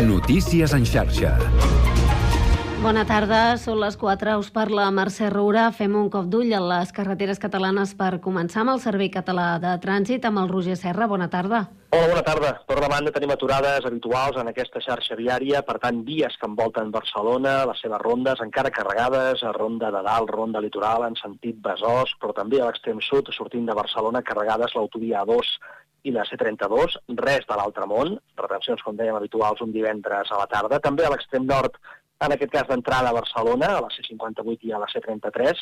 Notícies en xarxa. Bona tarda, són les 4, us parla Mercè Roura. Fem un cop d'ull a les carreteres catalanes per començar amb el Servei Català de Trànsit amb el Roger Serra. Bona tarda. Hola, bona tarda. Per una banda tenim aturades habituals en aquesta xarxa viària, per tant, vies que envolten Barcelona, les seves rondes, encara carregades, a ronda de dalt, ronda litoral, en sentit Besòs, però també a l'extrem sud, sortint de Barcelona, carregades l'autovia A2 i la C32, res de l'altre món, retencions, com dèiem, habituals un divendres a la tarda. També a l'extrem nord en aquest cas d'entrada a Barcelona, a la C58 i a la C33,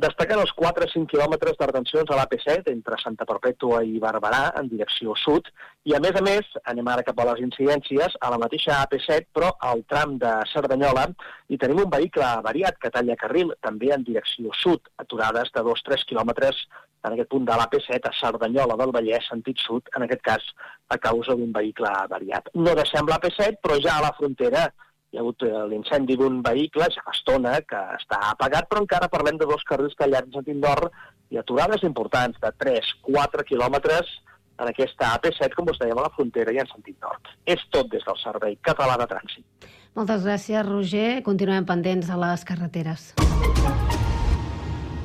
destacant els 4-5 quilòmetres de retencions a l'AP7 entre Santa Perpètua i Barberà en direcció sud, i a més a més, anem ara cap a les incidències, a la mateixa AP7, però al tram de Cerdanyola, i tenim un vehicle variat que talla carril, també en direcció sud, aturades de 2-3 quilòmetres en aquest punt de l'AP7 a Cerdanyola del Vallès, sentit sud, en aquest cas a causa d'un vehicle variat. No deixem l'AP7, però ja a la frontera hi ha hagut eh, l'incendi d'un vehicle, ja fa estona, que està apagat, però encara parlem de dos carrils tallats sentit nord i aturades importants de 3-4 quilòmetres en aquesta AP7, com us dèiem, a la frontera i en sentit nord. És tot des del Servei Català de Trànsit. Moltes gràcies, Roger. Continuem pendents a les carreteres.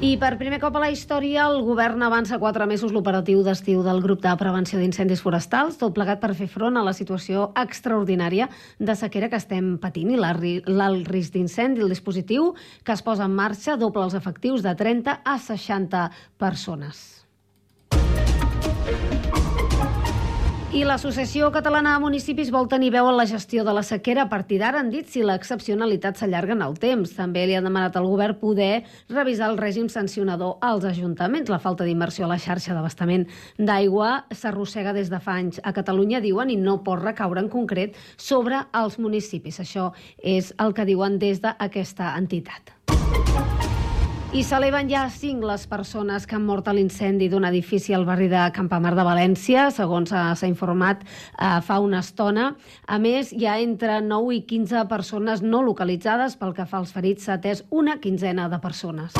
I per primer cop a la història, el govern avança quatre mesos l'operatiu d'estiu del grup de prevenció d'incendis forestals, tot plegat per fer front a la situació extraordinària de sequera que estem patint i l'alt risc d'incendi. El dispositiu que es posa en marxa doble els efectius de 30 a 60 persones. I l'Associació Catalana de Municipis vol tenir veu en la gestió de la sequera. A partir d'ara han dit si l'excepcionalitat s'allarga en el temps. També li han demanat al govern poder revisar el règim sancionador als ajuntaments. La falta d'inversió a la xarxa d'abastament d'aigua s'arrossega des de fa anys a Catalunya, diuen, i no pot recaure en concret sobre els municipis. Això és el que diuen des d'aquesta entitat. I s'eleven ja cinc les persones que han mort a l'incendi d'un edifici al barri de Campamar de València, segons s'ha informat eh, fa una estona. A més, hi ha entre 9 i 15 persones no localitzades. Pel que fa als ferits, s'ha atès una quinzena de persones.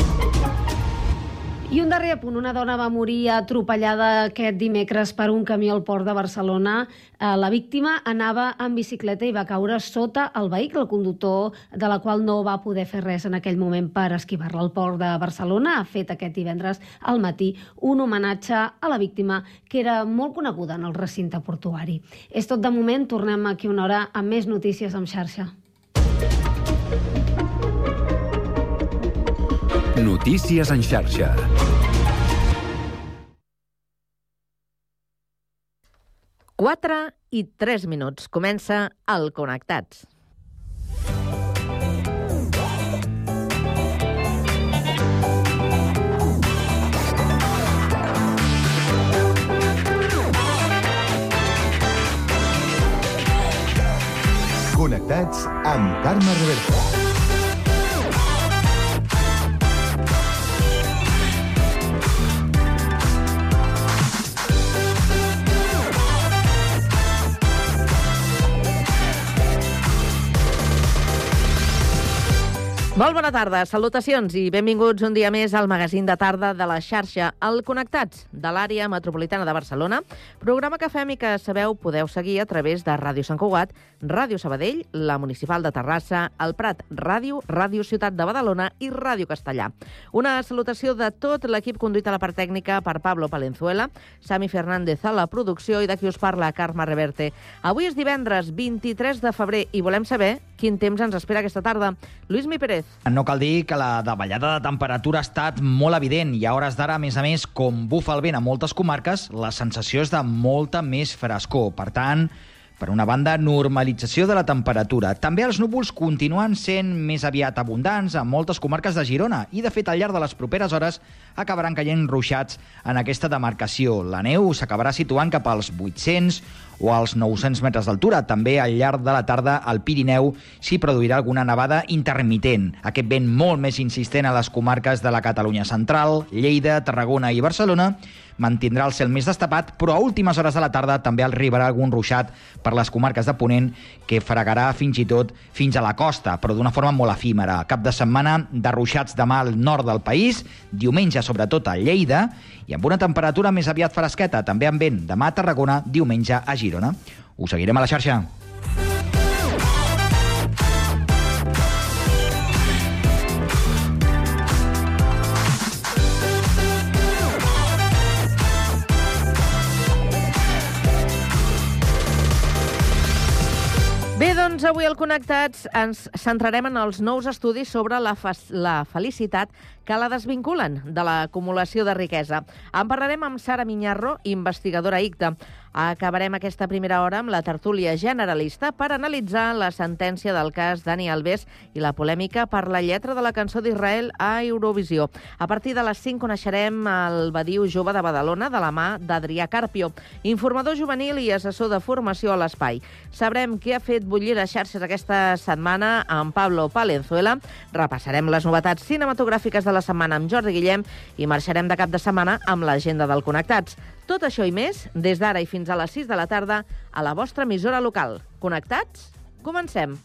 I un darrer punt, una dona va morir atropellada aquest dimecres per un camió al port de Barcelona. Eh, la víctima anava en bicicleta i va caure sota el vehicle, el conductor de la qual no va poder fer res en aquell moment per esquivar-la. al port de Barcelona ha fet aquest divendres al matí un homenatge a la víctima que era molt coneguda en el recinte portuari. És tot de moment, tornem aquí una hora amb més notícies en xarxa. Notícies en xarxa. Quatre i tres minuts. Comença el Connectats. Connectats amb Carme Reversa. Molt bona tarda, salutacions i benvinguts un dia més al magazín de tarda de la xarxa El Connectats de l'àrea metropolitana de Barcelona, programa que fem i que sabeu podeu seguir a través de Ràdio Sant Cugat, Ràdio Sabadell, la Municipal de Terrassa, el Prat Ràdio, Ràdio Ciutat de Badalona i Ràdio Castellà. Una salutació de tot l'equip conduït a la part tècnica per Pablo Palenzuela, Sami Fernández a la producció i de qui us parla, Carme Reverte. Avui és divendres 23 de febrer i volem saber quin temps ens espera aquesta tarda. Lluís Mi Pérez. No cal dir que la davallada de temperatura ha estat molt evident i a hores d'ara, a més a més, com bufa el vent a moltes comarques, la sensació és de molta més frescor. Per tant, per una banda, normalització de la temperatura. També els núvols continuen sent més aviat abundants a moltes comarques de Girona i, de fet, al llarg de les properes hores acabaran caient ruixats en aquesta demarcació. La neu s'acabarà situant cap als 800 o als 900 metres d'altura. També al llarg de la tarda al Pirineu s'hi produirà alguna nevada intermitent. Aquest vent molt més insistent a les comarques de la Catalunya central, Lleida, Tarragona i Barcelona mantindrà el cel més destapat, però a últimes hores de la tarda també arribarà algun ruixat per les comarques de Ponent que fregarà fins i tot fins a la costa, però d'una forma molt efímera. Cap de setmana de ruixats demà al nord del país, diumenge sobretot a Lleida, i amb una temperatura més aviat fresqueta, també amb vent demà a Tarragona, diumenge a Girona. Us seguirem a la xarxa. Doncs avui al Connectats ens centrarem en els nous estudis sobre la, la felicitat que la desvinculen de l'acumulació de riquesa. En parlarem amb Sara Minyarro, investigadora ICTA. Acabarem aquesta primera hora amb la tertúlia generalista per analitzar la sentència del cas Dani Alves i la polèmica per la lletra de la cançó d'Israel a Eurovisió. A partir de les 5 coneixerem el Badiu Jove de Badalona de la mà d'Adrià Carpio, informador juvenil i assessor de formació a l'Espai. Sabrem què ha fet bullir les xarxes aquesta setmana amb Pablo Palenzuela. Repassarem les novetats cinematogràfiques de la setmana amb Jordi Guillem i marxarem de cap de setmana amb l'agenda del Connectats. Tot això i més, des d'ara i fins a les 6 de la tarda, a la vostra emissora local. Connectats? Comencem.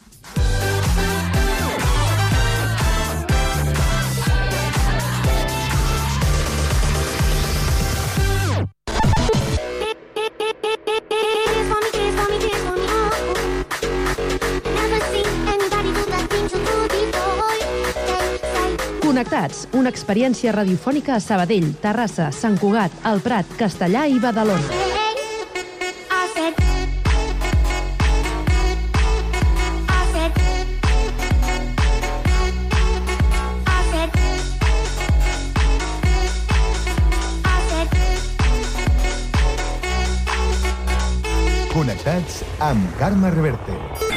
Connectats, una experiència radiofònica a Sabadell, Terrassa, Sant Cugat, El Prat, Castellà i Badalona. Connectats amb Carme Reverte.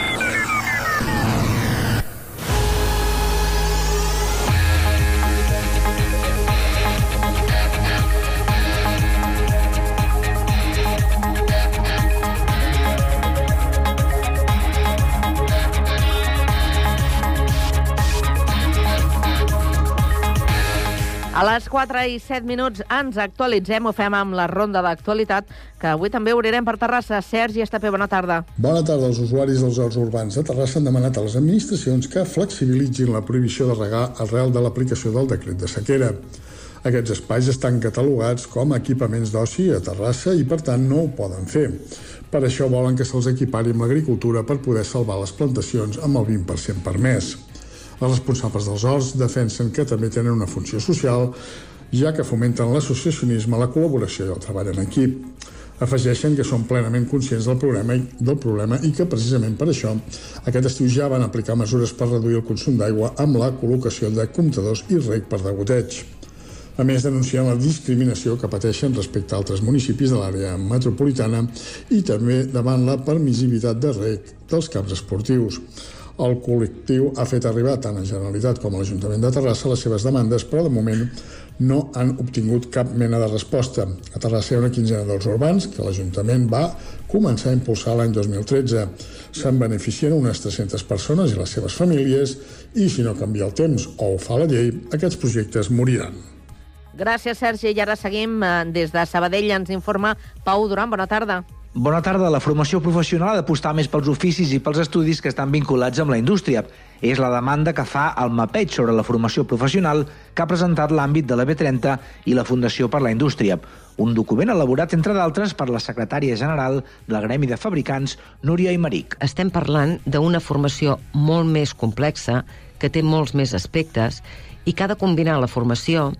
A les 4 i 7 minuts ens actualitzem, ho fem amb la ronda d'actualitat, que avui també obrirem per Terrassa. Sergi Estapé, bona tarda. Bona tarda. Els usuaris dels horts urbans de Terrassa han demanat a les administracions que flexibilitzin la prohibició de regar arrel de l'aplicació del decret de sequera. Aquests espais estan catalogats com a equipaments d'oci a Terrassa i, per tant, no ho poden fer. Per això volen que se'ls equipari amb l'agricultura per poder salvar les plantacions amb el 20% permès. Els responsables dels horts defensen que també tenen una funció social, ja que fomenten l'associacionisme, la col·laboració i el treball en equip. Afegeixen que són plenament conscients del problema, del problema i que precisament per això aquest estiu ja van aplicar mesures per reduir el consum d'aigua amb la col·locació de comptadors i rec per degoteig. A més, denuncien la discriminació que pateixen respecte a altres municipis de l'àrea metropolitana i també davant la permissivitat de rec dels camps esportius. El col·lectiu ha fet arribar tant a Generalitat com a l'Ajuntament de Terrassa les seves demandes, però de moment no han obtingut cap mena de resposta. A Terrassa hi ha una quinzena dels urbans que l'Ajuntament va començar a impulsar l'any 2013. Se'n beneficien unes 300 persones i les seves famílies i si no canvia el temps o ho fa la llei, aquests projectes moriran. Gràcies, Sergi. I ara seguim eh, des de Sabadell. Ens informa Pau Duran. Bona tarda. Bona tarda. La formació professional ha d'apostar més pels oficis i pels estudis que estan vinculats amb la indústria. És la demanda que fa el MAPEig sobre la formació professional que ha presentat l'àmbit de la B30 i la Fundació per la Indústria. Un document elaborat, entre d'altres, per la secretària general del Gremi de Fabricants, Núria Imeric. Estem parlant d'una formació molt més complexa, que té molts més aspectes, i que ha de combinar la formació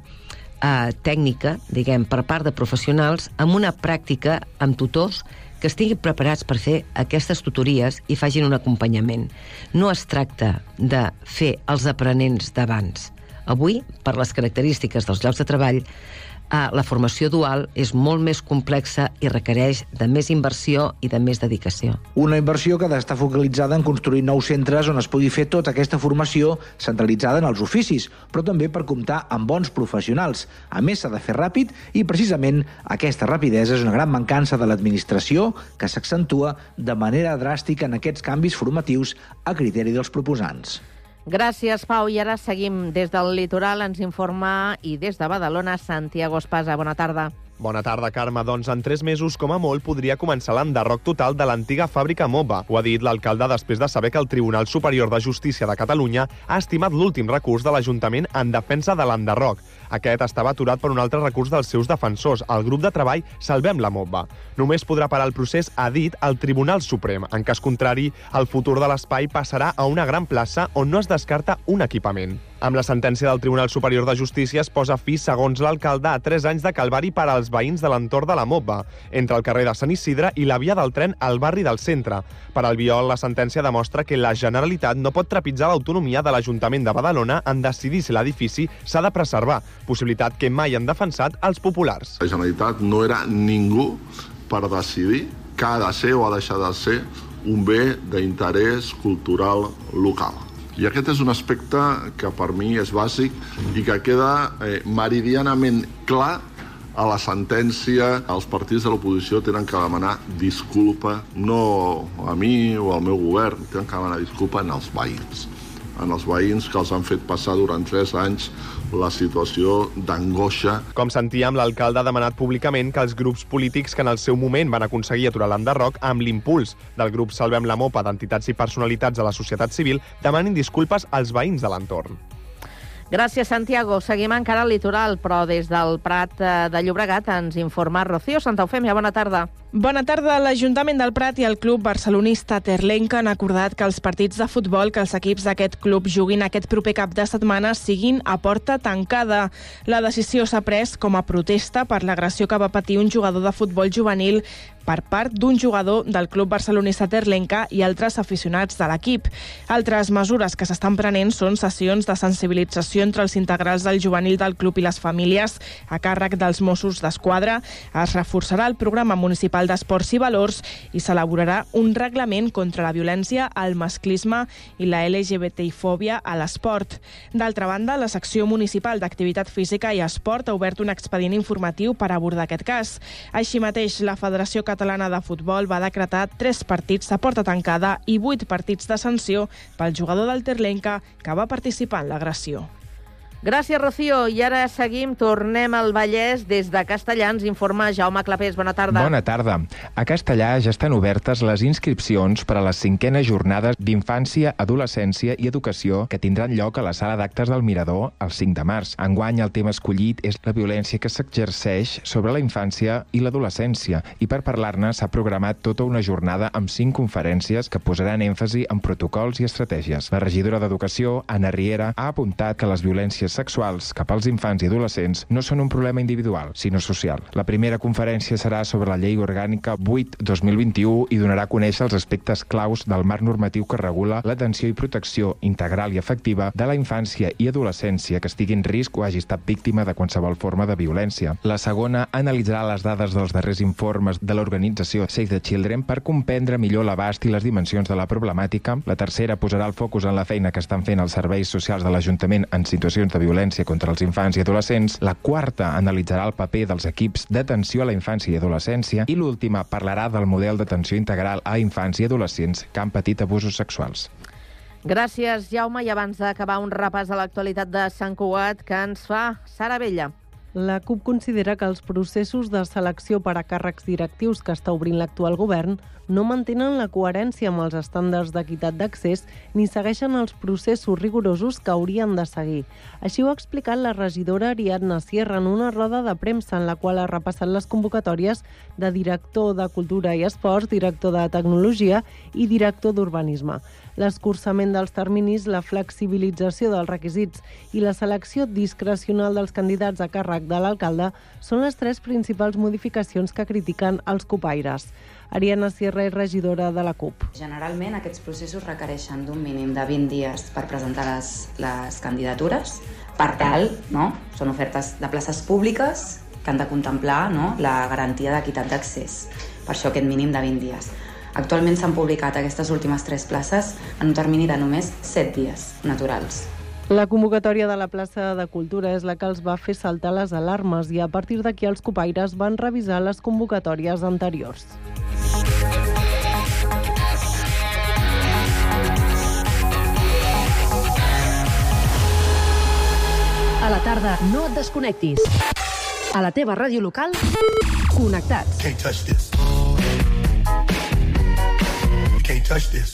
eh, tècnica, diguem, per part de professionals, amb una pràctica amb tutors que estiguin preparats per fer aquestes tutories i facin un acompanyament. No es tracta de fer els aprenents d'abans. Avui, per les característiques dels llocs de treball, eh, la formació dual és molt més complexa i requereix de més inversió i de més dedicació. Una inversió que ha d'estar focalitzada en construir nous centres on es pugui fer tota aquesta formació centralitzada en els oficis, però també per comptar amb bons professionals. A més, s'ha de fer ràpid i, precisament, aquesta rapidesa és una gran mancança de l'administració que s'accentua de manera dràstica en aquests canvis formatius a criteri dels proposants. Gràcies, Pau. I ara seguim des del litoral. Ens informa i des de Badalona, Santiago Espasa. Bona tarda. Bona tarda, Carme. Doncs en tres mesos, com a molt, podria començar l'enderroc total de l'antiga fàbrica MOBA. Ho ha dit l'alcalde després de saber que el Tribunal Superior de Justícia de Catalunya ha estimat l'últim recurs de l'Ajuntament en defensa de l'enderroc. Aquest estava aturat per un altre recurs dels seus defensors, el grup de treball Salvem la MOBA. Només podrà parar el procés, ha dit, al Tribunal Suprem. En cas contrari, el futur de l'espai passarà a una gran plaça on no es descarta un equipament. Amb la sentència del Tribunal Superior de Justícia es posa fi, segons l'alcalde, a 3 anys de calvari per als veïns de l'entorn de la Mobba, entre el carrer de Sant Isidre i la via del tren al barri del centre. Per al Viol, la sentència demostra que la Generalitat no pot trepitjar l'autonomia de l'Ajuntament de Badalona en decidir si l'edifici s'ha de preservar, possibilitat que mai han defensat els populars. La Generalitat no era ningú per decidir que ha de ser o ha deixat de ser un bé d'interès cultural local. I aquest és un aspecte que per mi és bàsic i que queda eh, meridianament clar a la sentència els partits de l'oposició tenen que demanar disculpa no a mi o al meu govern, tenen que demanar disculpa en els veïns en els veïns que els han fet passar durant tres anys la situació d'angoixa. Com sentíem, l'alcalde ha demanat públicament que els grups polítics que en el seu moment van aconseguir aturar l'enderroc amb l'impuls del grup Salvem la Mopa d'entitats i personalitats de la societat civil demanin disculpes als veïns de l'entorn. Gràcies, Santiago. Seguim encara al litoral, però des del Prat eh, de Llobregat ens informa Rocío Santa Eufèmia. Bona tarda. Bona tarda. L'Ajuntament del Prat i el club barcelonista Terlenca han acordat que els partits de futbol que els equips d'aquest club juguin aquest proper cap de setmana siguin a porta tancada. La decisió s'ha pres com a protesta per l'agressió que va patir un jugador de futbol juvenil per part d'un jugador del club barcelonista Terlenca i altres aficionats de l'equip. Altres mesures que s'estan prenent són sessions de sensibilització entre els integrals del juvenil del club i les famílies a càrrec dels Mossos d'Esquadra. Es reforçarà el programa municipal d'Esports i Valors i s'elaborarà un reglament contra la violència, el masclisme i la LGBTI-fòbia a l'esport. D'altra banda, la secció municipal d'Activitat Física i Esport ha obert un expedient informatiu per abordar aquest cas. Així mateix, la Federació Catalana Catalana de Futbol va decretar tres partits de porta tancada i vuit partits de sanció pel jugador del Terlenca que va participar en l'agressió. Gràcies, Rocío. I ara seguim, tornem al Vallès. Des de Castellà ens informa Jaume Clapés. Bona tarda. Bona tarda. A Castellà ja estan obertes les inscripcions per a les cinquenes jornades d'infància, adolescència i educació que tindran lloc a la sala d'actes del Mirador el 5 de març. Enguany el tema escollit és la violència que s'exerceix sobre la infància i l'adolescència i per parlar-ne s'ha programat tota una jornada amb cinc conferències que posaran èmfasi en protocols i estratègies. La regidora d'Educació, Anna Riera, ha apuntat que les violències sexuals cap als infants i adolescents no són un problema individual, sinó social. La primera conferència serà sobre la Llei Orgànica 8-2021 i donarà a conèixer els aspectes claus del marc normatiu que regula l'atenció i protecció integral i efectiva de la infància i adolescència que estigui en risc o hagi estat víctima de qualsevol forma de violència. La segona analitzarà les dades dels darrers informes de l'organització Save the Children per comprendre millor l'abast i les dimensions de la problemàtica. La tercera posarà el focus en la feina que estan fent els serveis socials de l'Ajuntament en situacions de violència contra els infants i adolescents. La quarta analitzarà el paper dels equips d'atenció a la infància i adolescència. I l'última parlarà del model d'atenció integral a infants i adolescents que han patit abusos sexuals. Gràcies, Jaume. I abans d'acabar un repàs a l'actualitat de Sant Cugat que ens fa Sara Vella. La CUP considera que els processos de selecció per a càrrecs directius que està obrint l'actual govern no mantenen la coherència amb els estàndards d'equitat d'accés ni segueixen els processos rigorosos que haurien de seguir. Així ho ha explicat la regidora Ariadna Sierra en una roda de premsa en la qual ha repassat les convocatòries de director de Cultura i Esports, director de Tecnologia i director d'Urbanisme. L'escurçament dels terminis, la flexibilització dels requisits i la selecció discrecional dels candidats a càrrec de l'alcalde són les tres principals modificacions que critiquen els copaires. Ariana Sierra és regidora de la CUP. Generalment aquests processos requereixen d'un mínim de 20 dies per presentar les, les candidatures. Per tal, no? són ofertes de places públiques que han de contemplar no? la garantia d'equitat d'accés. Per això aquest mínim de 20 dies. Actualment s'han publicat aquestes últimes tres places en un termini de només 7 dies naturals. La convocatòria de la plaça de Cultura és la que els va fer saltar les alarmes i a partir d'aquí els copaires van revisar les convocatòries anteriors. A la tarda, no et desconnectis. A la teva ràdio local, connectats. Can't touch this. Can't touch this.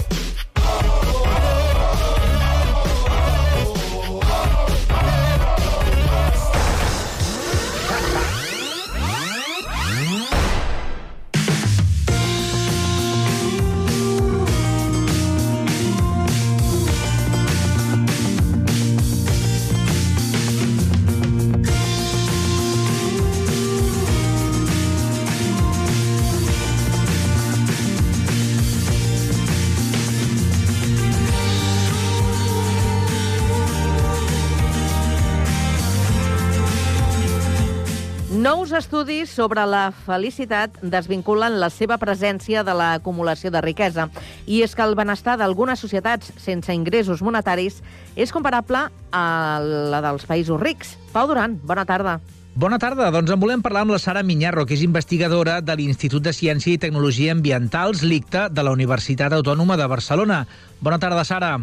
Estudis sobre la felicitat desvinculen la seva presència de l'acumulació de riquesa. I és que el benestar d'algunes societats sense ingressos monetaris és comparable a la dels països rics. Pau Duran, bona tarda. Bona tarda. Doncs en volem parlar amb la Sara Minyarro, que és investigadora de l'Institut de Ciència i Tecnologia Ambientals, l'ICTA, de la Universitat Autònoma de Barcelona. Bona tarda, Sara.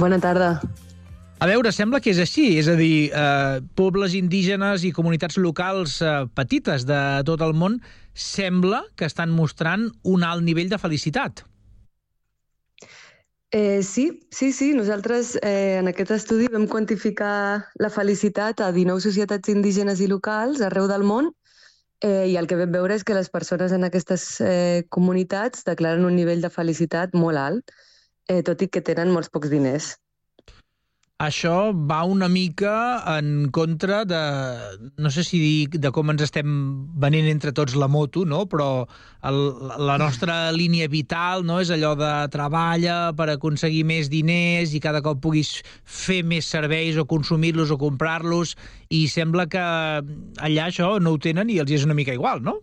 Bona tarda. A veure, sembla que és així, és a dir, eh, pobles indígenes i comunitats locals eh, petites de tot el món sembla que estan mostrant un alt nivell de felicitat. Eh, sí, sí, sí. Nosaltres eh, en aquest estudi vam quantificar la felicitat a 19 societats indígenes i locals arreu del món eh, i el que vam veure és que les persones en aquestes eh, comunitats declaren un nivell de felicitat molt alt, eh, tot i que tenen molts pocs diners. Això va una mica en contra de, no sé si dir de com ens estem venent entre tots la moto, no? però el, la nostra línia vital no? és allò de treballa per aconseguir més diners i cada cop puguis fer més serveis o consumir-los o comprar-los i sembla que allà això no ho tenen i els és una mica igual, no?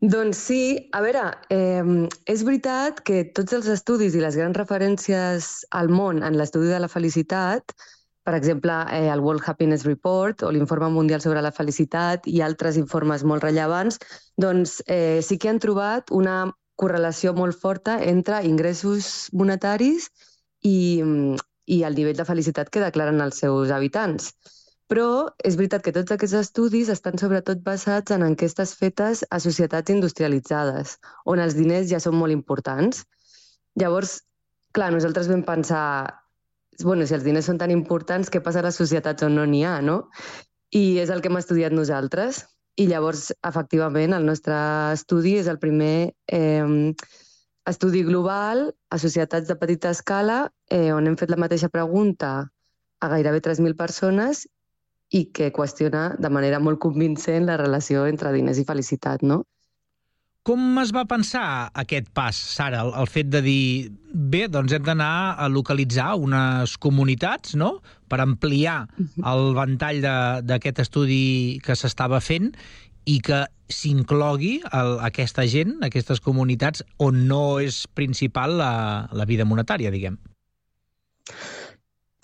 Doncs sí, a veure, eh, és veritat que tots els estudis i les grans referències al món en l'estudi de la felicitat, per exemple, eh, el World Happiness Report o l'Informe Mundial sobre la Felicitat i altres informes molt rellevants, doncs eh, sí que han trobat una correlació molt forta entre ingressos monetaris i, i el nivell de felicitat que declaren els seus habitants. Però és veritat que tots aquests estudis estan sobretot basats en enquestes fetes a societats industrialitzades, on els diners ja són molt importants. Llavors, clar, nosaltres vam pensar, bueno, si els diners són tan importants, què passa a les societats on no n'hi ha, no? I és el que hem estudiat nosaltres. I llavors, efectivament, el nostre estudi és el primer eh, estudi global a societats de petita escala eh, on hem fet la mateixa pregunta a gairebé 3.000 persones i que qüestiona de manera molt convincent la relació entre diners i felicitat, no? Com es va pensar aquest pas, Sara, el, el fet de dir, bé, doncs hem d'anar a localitzar unes comunitats, no?, per ampliar el ventall d'aquest estudi que s'estava fent i que s'inclogui aquesta gent, aquestes comunitats, on no és principal la, la vida monetària, diguem.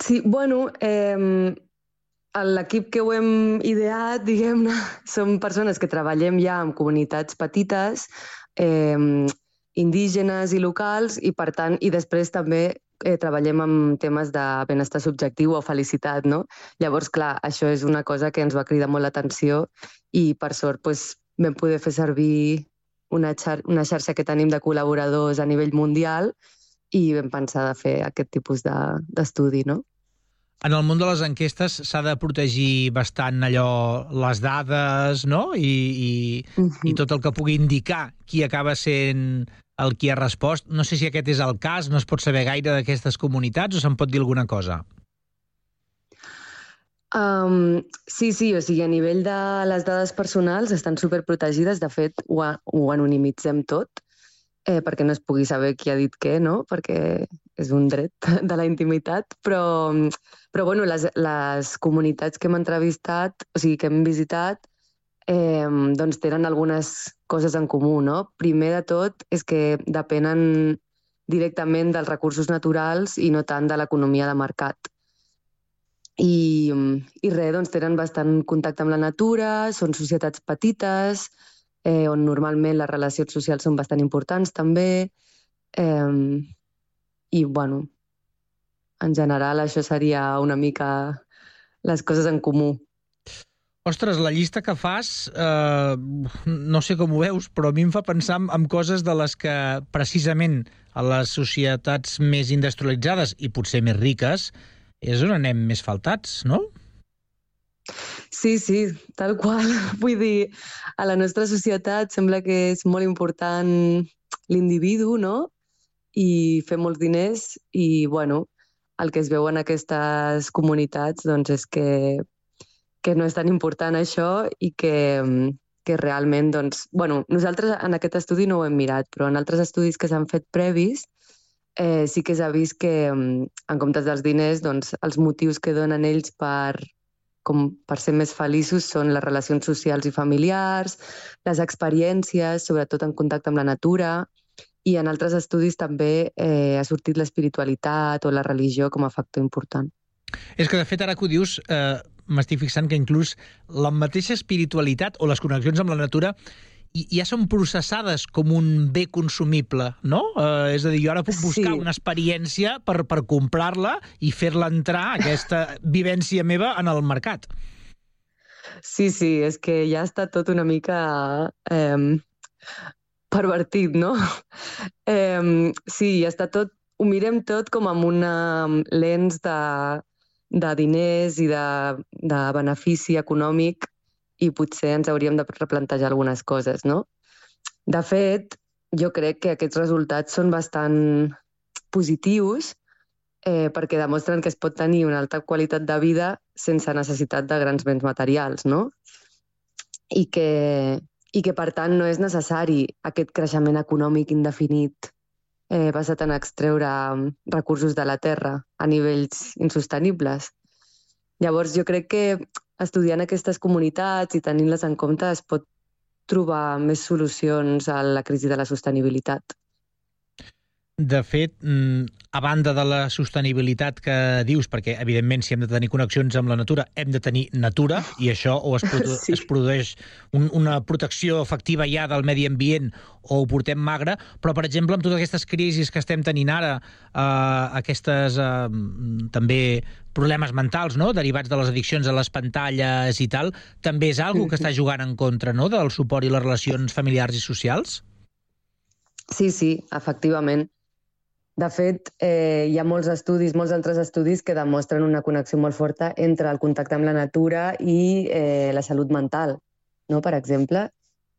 Sí, bueno, eh, L'equip que ho hem ideat, diguem-ne, som persones que treballem ja amb comunitats petites, eh, indígenes i locals, i per tant, i després també eh, treballem amb temes de benestar subjectiu o felicitat, no? Llavors, clar, això és una cosa que ens va cridar molt l'atenció i, per sort, pues, vam poder fer servir una, xar una xarxa que tenim de col·laboradors a nivell mundial i vam pensar de fer aquest tipus d'estudi, de, no? En el món de les enquestes s'ha de protegir bastant allò, les dades, no? I, i, uh -huh. i tot el que pugui indicar qui acaba sent el qui ha respost. No sé si aquest és el cas, no es pot saber gaire d'aquestes comunitats o se'n pot dir alguna cosa? Um, sí, sí, o sigui, a nivell de les dades personals estan superprotegides. De fet, ho, ho anonimitzem tot eh, perquè no es pugui saber qui ha dit què, no? Perquè és un dret de la intimitat, però però bueno, les, les comunitats que hem entrevistat, o sigui, que hem visitat, eh, doncs tenen algunes coses en comú, no? Primer de tot és que depenen directament dels recursos naturals i no tant de l'economia de mercat. I, i res, doncs tenen bastant contacte amb la natura, són societats petites, eh, on normalment les relacions socials són bastant importants també, eh, i bueno, en general això seria una mica les coses en comú. Ostres, la llista que fas, eh, no sé com ho veus, però a mi em fa pensar en, en coses de les que precisament a les societats més industrialitzades i potser més riques és on anem més faltats, no? Sí, sí, tal qual. Vull dir, a la nostra societat sembla que és molt important l'individu, no? I fer molts diners i, bueno, el que es veu en aquestes comunitats doncs, és que que no és tan important això i que, que realment, doncs, bueno, nosaltres en aquest estudi no ho hem mirat, però en altres estudis que s'han fet previs eh, sí que s'ha vist que, en comptes dels diners, doncs, els motius que donen ells per, com per ser més feliços són les relacions socials i familiars, les experiències, sobretot en contacte amb la natura, i en altres estudis també eh, ha sortit l'espiritualitat o la religió com a factor important. És que, de fet, ara que ho dius, eh, m'estic fixant que inclús la mateixa espiritualitat o les connexions amb la natura ja són processades com un bé consumible, no? Eh, és a dir, jo ara puc buscar sí. una experiència per, per comprar-la i fer-la entrar, aquesta vivència meva, en el mercat. Sí, sí, és que ja està tot una mica eh, pervertit, no? Eh, sí, està tot... Ho mirem tot com amb una lens de de diners i de, de benefici econòmic i potser ens hauríem de replantejar algunes coses, no? De fet, jo crec que aquests resultats són bastant positius eh, perquè demostren que es pot tenir una alta qualitat de vida sense necessitat de grans béns materials, no? I que, i que per tant no és necessari aquest creixement econòmic indefinit eh, basat en extreure mm, recursos de la terra a nivells insostenibles. Llavors, jo crec que estudiant aquestes comunitats i tenint-les en compte es pot trobar més solucions a la crisi de la sostenibilitat. De fet, mm, a banda de la sostenibilitat que dius, perquè evidentment si hem de tenir connexions amb la natura, hem de tenir natura, i això o es, produ sí. es produeix un, una protecció efectiva ja del medi ambient o ho portem magre, però, per exemple, amb totes aquestes crisis que estem tenint ara, eh, aquestes eh, també problemes mentals, no?, derivats de les addiccions a les pantalles i tal, també és algo que està jugant en contra, no?, del suport i les relacions familiars i socials? Sí, sí, efectivament. De fet, eh, hi ha molts estudis, molts altres estudis que demostren una connexió molt forta entre el contacte amb la natura i eh, la salut mental, no? per exemple,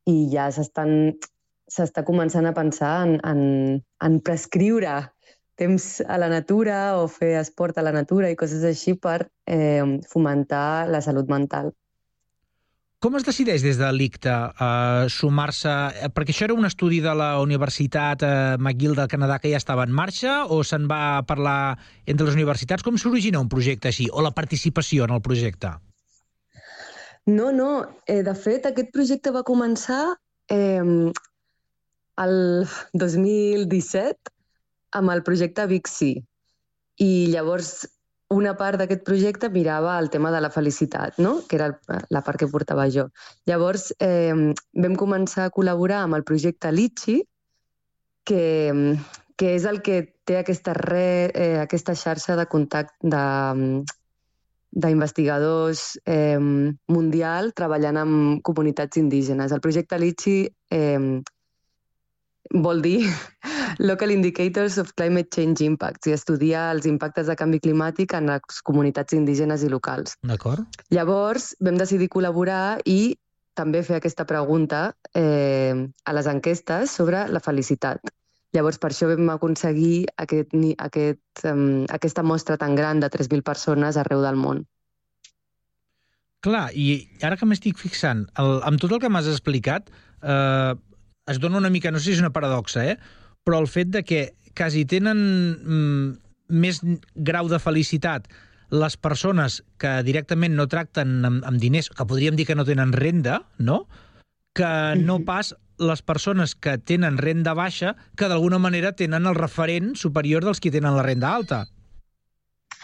i ja s'estan s'està començant a pensar en, en, en prescriure temps a la natura o fer esport a la natura i coses així per eh, fomentar la salut mental. Com es decideix des de l'ICTA uh, sumar-se... Eh, perquè això era un estudi de la Universitat uh, McGill del Canadà que ja estava en marxa o se'n va parlar entre les universitats? Com s'origina un projecte així? O la participació en el projecte? No, no. Eh, de fet, aquest projecte va començar eh, el 2017 amb el projecte C. I llavors una part d'aquest projecte mirava el tema de la felicitat, no? que era la part que portava jo. Llavors eh, vam començar a col·laborar amb el projecte Litchi, que, que és el que té aquesta, re, eh, aquesta xarxa de contacte de, d'investigadors eh, mundial treballant amb comunitats indígenes. El projecte Litchi eh, vol dir Local Indicators of Climate Change Impacts i estudia els impactes de canvi climàtic en les comunitats indígenes i locals. D'acord. Llavors vam decidir col·laborar i també fer aquesta pregunta eh, a les enquestes sobre la felicitat. Llavors, per això vam aconseguir aquest, aquest, um, aquesta mostra tan gran de 3.000 persones arreu del món. Clar, i ara que m'estic fixant, el, amb tot el que m'has explicat, eh, es dona una mica, no sé si és una paradoxa, eh? però el fet de que quasi tenen mm, més grau de felicitat les persones que directament no tracten amb, amb diners, que podríem dir que no tenen renda, no? que no pas les persones que tenen renda baixa, que d'alguna manera tenen el referent superior dels qui tenen la renda alta.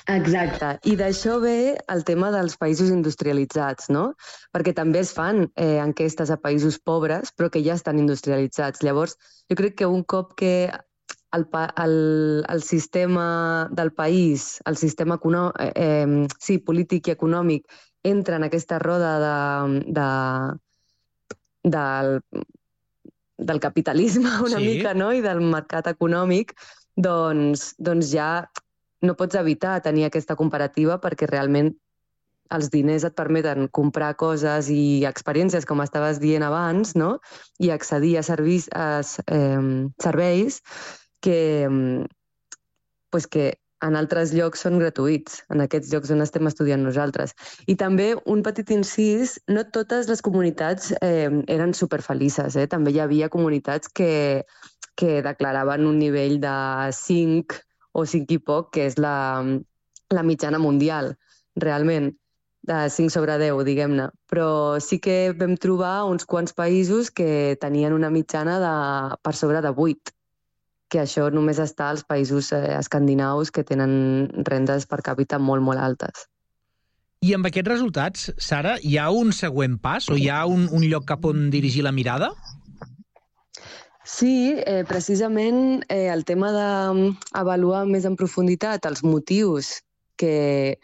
Exacte. I d'això ve el tema dels països industrialitzats, no? Perquè també es fan eh, enquestes a països pobres, però que ja estan industrialitzats. Llavors, jo crec que un cop que el, el, el sistema del país, el sistema econò eh, eh, sí, polític i econòmic, entra en aquesta roda de, de, del, del capitalisme una Sí. mica no? i del mercat econòmic, doncs, doncs ja no pots evitar tenir aquesta comparativa perquè realment els diners et permeten comprar coses i experiències, com estaves dient abans, no? i accedir a, servis, a eh, serveis que, pues que en altres llocs són gratuïts, en aquests llocs on estem estudiant nosaltres. I també un petit incís, no totes les comunitats eh, eren superfelices, eh? també hi havia comunitats que, que declaraven un nivell de 5 o 5 i poc, que és la, la mitjana mundial, realment, de 5 sobre 10, diguem-ne. Però sí que vam trobar uns quants països que tenien una mitjana de, per sobre de 8 que això només està als països eh, escandinaus que tenen rendes per càpita molt, molt altes. I amb aquests resultats, Sara, hi ha un següent pas o hi ha un, un lloc cap on dirigir la mirada? Sí, eh, precisament eh, el tema d'avaluar més en profunditat els motius que,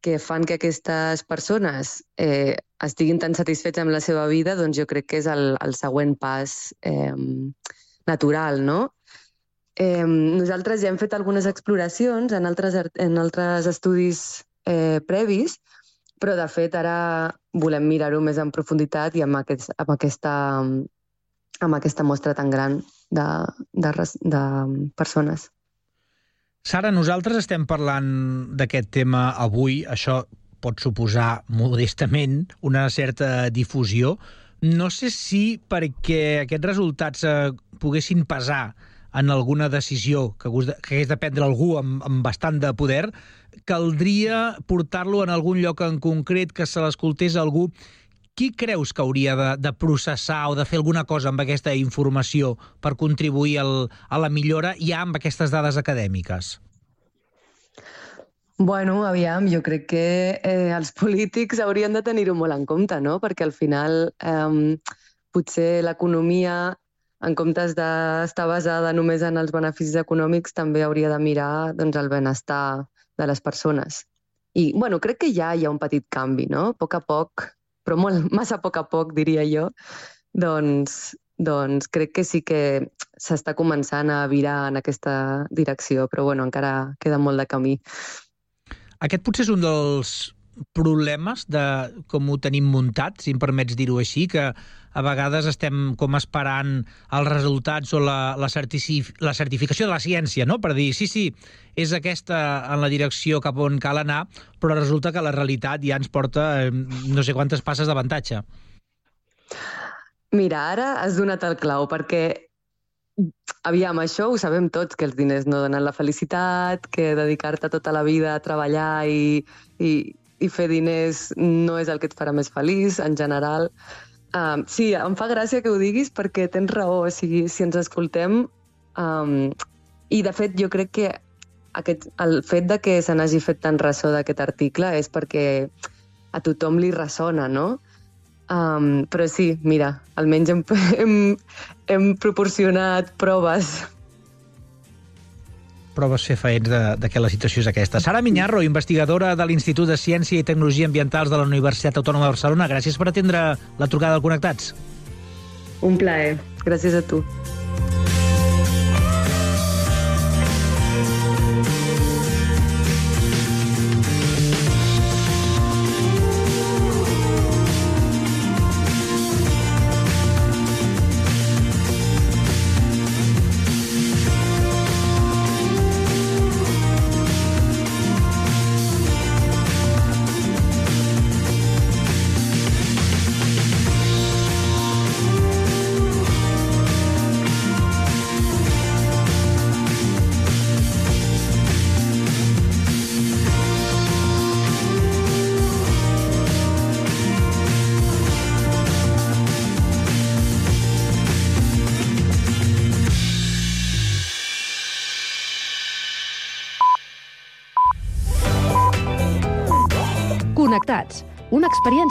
que fan que aquestes persones eh, estiguin tan satisfets amb la seva vida, doncs jo crec que és el, el següent pas eh, natural, no? Eh, nosaltres ja hem fet algunes exploracions en altres, en altres estudis eh, previs, però de fet ara volem mirar-ho més en profunditat i amb, aquest, amb, aquesta, amb aquesta mostra tan gran de, de, de persones. Sara, nosaltres estem parlant d'aquest tema avui. Això pot suposar, modestament, una certa difusió. No sé si perquè aquests resultats eh, poguessin pesar en alguna decisió que hagués de prendre algú amb, amb bastant de poder, caldria portar-lo en algun lloc en concret que se l'escoltés algú qui creus que hauria de, de processar o de fer alguna cosa amb aquesta informació per contribuir al, a la millora ja amb aquestes dades acadèmiques? Bueno, aviam, jo crec que eh, els polítics haurien de tenir-ho molt en compte, no? Perquè al final eh, potser l'economia, en comptes d'estar basada només en els beneficis econòmics, també hauria de mirar doncs, el benestar de les persones. I, bueno, crec que ja hi ha un petit canvi, no? A poc a poc, però molt, massa a poc a poc, diria jo, doncs, doncs crec que sí que s'està començant a virar en aquesta direcció, però bueno, encara queda molt de camí. Aquest potser és un dels problemes de com ho tenim muntat, si em permets dir-ho així, que a vegades estem com esperant els resultats o la, la, la certificació de la ciència, no? per dir, sí, sí, és aquesta en la direcció cap on cal anar, però resulta que la realitat ja ens porta eh, no sé quantes passes d'avantatge. Mira, ara has donat el clau, perquè aviam, això ho sabem tots, que els diners no donen la felicitat, que dedicar-te tota la vida a treballar i, i, i fer diners no és el que et farà més feliç, en general. Um, sí, em fa gràcia que ho diguis perquè tens raó, o sigui, si ens escoltem... Um, I, de fet, jo crec que aquest, el fet de que se n'hagi fet tan ressò d'aquest article és perquè a tothom li ressona, no? Um, però sí, mira, almenys hem, hem, hem proporcionat proves. Proves fefaents de, de que la situació és aquesta. Sara Minyarro, investigadora de l'Institut de Ciència i Tecnologia Ambientals de la Universitat Autònoma de Barcelona, gràcies per atendre la trucada del Connectats. Un plaer. Gràcies a tu.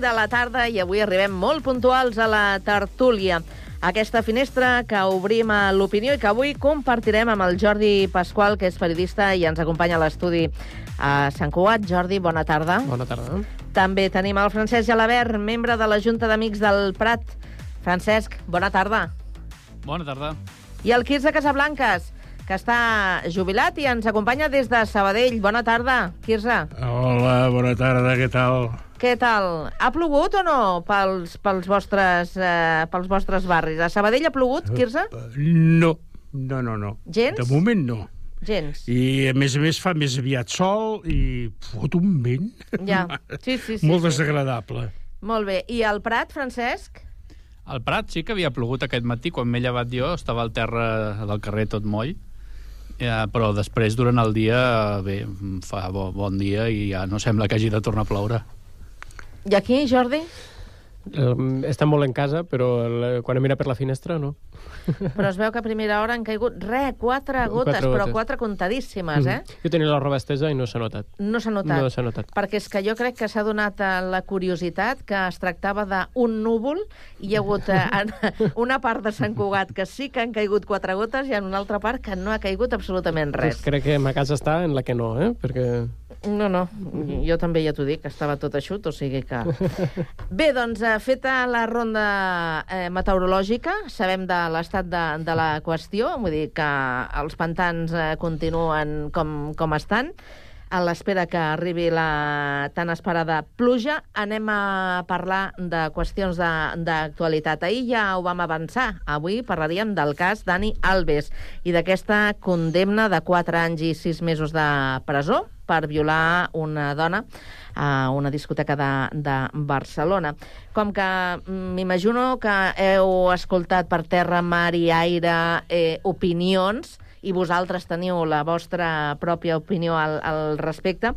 De la tarda i avui arribem molt puntuals a la tertúlia. Aquesta finestra que obrim a l'opinió i que avui compartirem amb el Jordi Pasqual, que és periodista i ens acompanya a l'estudi a Sant Cugat. Jordi, bona tarda. Bona tarda. També tenim el Francesc Gelabert, membre de la Junta d'Amics del Prat. Francesc, bona tarda. Bona tarda. I el Quirze Casablanques, que està jubilat i ens acompanya des de Sabadell. Bona tarda, Quirze. Hola, bona tarda, què tal? Què tal? Ha plogut o no pels, pels, vostres, eh, pels vostres barris? A Sabadell ha plogut, Quirze? No, no, no, no. Gens? De moment no. Gens. I, a més a més, fa més aviat sol i fot un vent. Ja, sí, sí. sí Molt sí. desagradable. Molt bé. I al Prat, Francesc? Al Prat sí que havia plogut aquest matí, quan m'he llevat jo, estava al terra del carrer tot moll, eh, però després, durant el dia, bé, fa bo, bon dia i ja no sembla que hagi de tornar a ploure. I aquí, Jordi? Estem molt en casa, però el, quan he mirat per la finestra, no. Però es veu que a primera hora han caigut, re, quatre gotes, Quatre però gotes. quatre contadíssimes, eh? Mm. Jo tenia la roba estesa i no s'ha notat. No s'ha notat. No s'ha notat. Perquè és que jo crec que s'ha donat la curiositat que es tractava d'un núvol i hi ha hagut eh, en una part de Sant Cugat que sí que han caigut quatre gotes i en una altra part que no ha caigut absolutament res. Pues crec que ma casa està en la que no, eh? Perquè... No, no, jo també ja t'ho dic, estava tot eixut, o sigui que... Bé, doncs, feta la ronda eh, meteorològica, sabem de l'estat de, de la qüestió, vull dir que els pantans eh, continuen com, com estan, a l'espera que arribi la tan esperada pluja, anem a parlar de qüestions d'actualitat. Ahir ja ho vam avançar. Avui parlaríem del cas Dani Alves i d'aquesta condemna de 4 anys i 6 mesos de presó per violar una dona a una discoteca de, de Barcelona. Com que mm, m'imagino que heu escoltat per terra, mar i aire eh, opinions i vosaltres teniu la vostra pròpia opinió al, al respecte,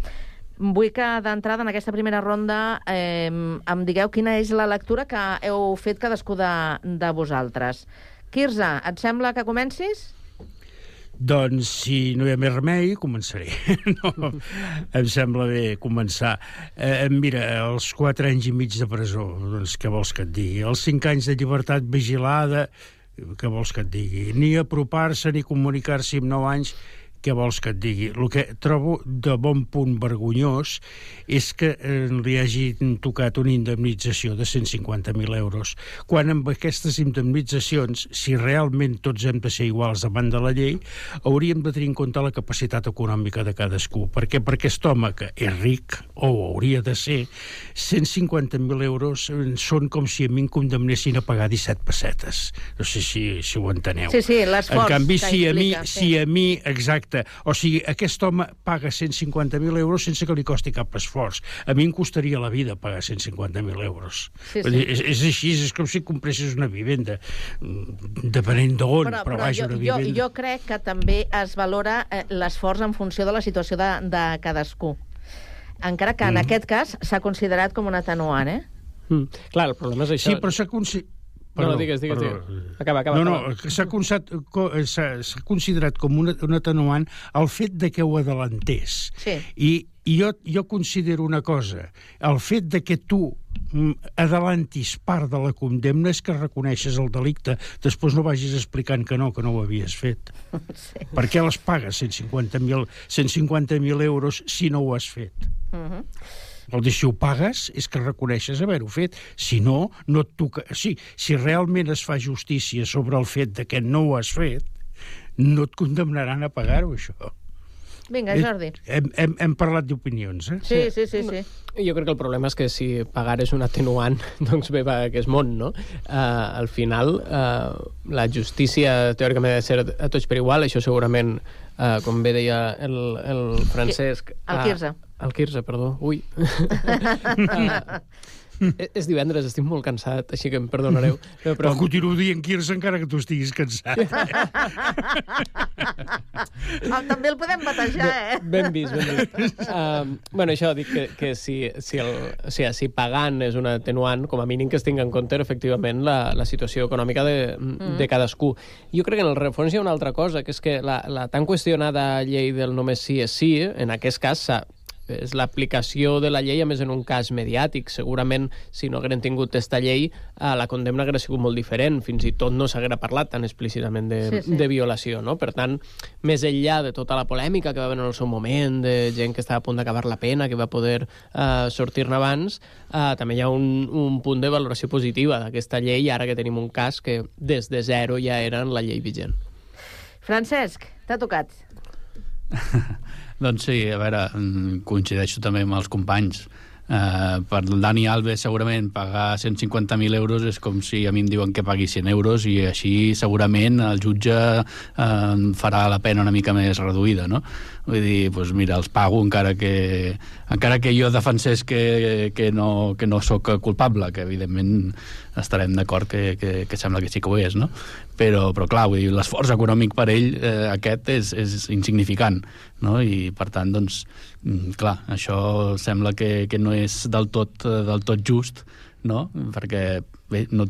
vull que d'entrada en aquesta primera ronda eh, em digueu quina és la lectura que heu fet cadascú de, de vosaltres. Quirze, et sembla que comencis? Doncs, si no hi ha més remei, començaré. no, em sembla bé començar. Eh, mira, els quatre anys i mig de presó, doncs què vols que et digui? Els cinc anys de llibertat vigilada, què vols que et digui? Ni apropar-se ni comunicar-se amb nou anys, què vols que et digui? El que trobo de bon punt vergonyós és que eh, li hagin tocat una indemnització de 150.000 euros, quan amb aquestes indemnitzacions, si realment tots hem de ser iguals davant de la llei, hauríem de tenir en compte la capacitat econòmica de cadascú. Per què? Perquè aquest home, que és ric, o hauria de ser, 150.000 euros eh, són com si a mi em condemnessin a pagar 17 pessetes. No sé si, si ho enteneu. Sí, sí, l'esforç En canvi, si a, mi, sí. si a mi, exacte, o sigui, aquest home paga 150.000 euros sense que li costi cap esforç. A mi em costaria la vida pagar 150.000 euros. Sí, Vull sí. dir, És, és així, és com si compressis una vivenda, mm, depenent d'on, però, però, vaja, jo, una jo, vivenda... jo crec que també es valora eh, l'esforç en funció de la situació de, de cadascú. Encara que en Mm. aquest cas s'ha considerat com un atenuant, eh? Mm. Clar, el problema és això. Sí, però s'ha consi- No, no, digues, digues, perdó. digues. Acaba, acaba. no, no, que s'ha considerat com un, un atenuant el fet de que ho adelantés. Sí. I, i jo, jo considero una cosa, el fet de que tu mm, adelantis part de la condemna és que reconeixes el delicte, després no vagis explicant que no, que no ho havies fet. Sí. Per què les pagues 150.000 150 euros si no ho has fet? Uh -huh. Vol dir, si ho pagues, és que reconeixes haver-ho fet. Si no, no et toca... Sí, si realment es fa justícia sobre el fet de que no ho has fet, no et condemnaran a pagar-ho, això. Vinga, Eh, Jordi. Hem, hem, hem parlat d'opinions, eh? Sí, sí, sí, sí. Jo crec que el problema és que si pagar és un atenuant, doncs bé, va, que és món, no? Uh, al final, uh, la justícia teòricament ha de ser a tots per igual, això segurament, uh, com bé deia el, el Francesc... El Quirze. Uh, el Quirze, perdó. Ui. uh, és, és divendres, estic molt cansat, així que em perdonareu. Però, però continuo dient Quirze encara que tu estiguis cansat. Ah, també el podem batejar, eh? Ben vist, ben vist. Uh, bueno, això, dic que, que si, si, el, o sigui, si pagant és un atenuant, com a mínim que es tingui en compte efectivament la, la situació econòmica de, mm. de cadascú. Jo crec que en el refons hi ha una altra cosa, que és que la, la tan qüestionada llei del només sí és sí, en aquest cas s'ha és l'aplicació de la llei, a més en un cas mediàtic. Segurament, si no hagueren tingut aquesta llei, eh, la condemna hauria sigut molt diferent. Fins i tot no s'haguera parlat tan explícitament de, Sí, sí. de violació. No? Per tant, més enllà de tota la polèmica que va haver en el seu moment, de gent que estava a punt d'acabar la pena, que va poder eh, sortir-ne abans, eh, també hi ha un, un punt de valoració positiva d'aquesta llei, ara que tenim un cas que des de zero ja era en la llei vigent. Francesc, t'ha tocat. Doncs sí, a veure, mm, coincideixo també amb els companys. Uh, per Dani Alves segurament pagar 150.000 euros és com si a mi em diuen que pagui 100 euros i així segurament el jutge uh, farà la pena una mica més reduïda, no? Vull dir, doncs mira, els pago encara que, encara que jo defensés que, que, no, que no sóc culpable, que evidentment estarem d'acord que, que, que sembla que sí que ho és, no? Però, però clar, vull dir, l'esforç econòmic per ell eh, aquest és, és insignificant, no? I per tant, doncs, mm, clar, això sembla que, que no és del tot, eh, del tot just, no? Perquè bé, no,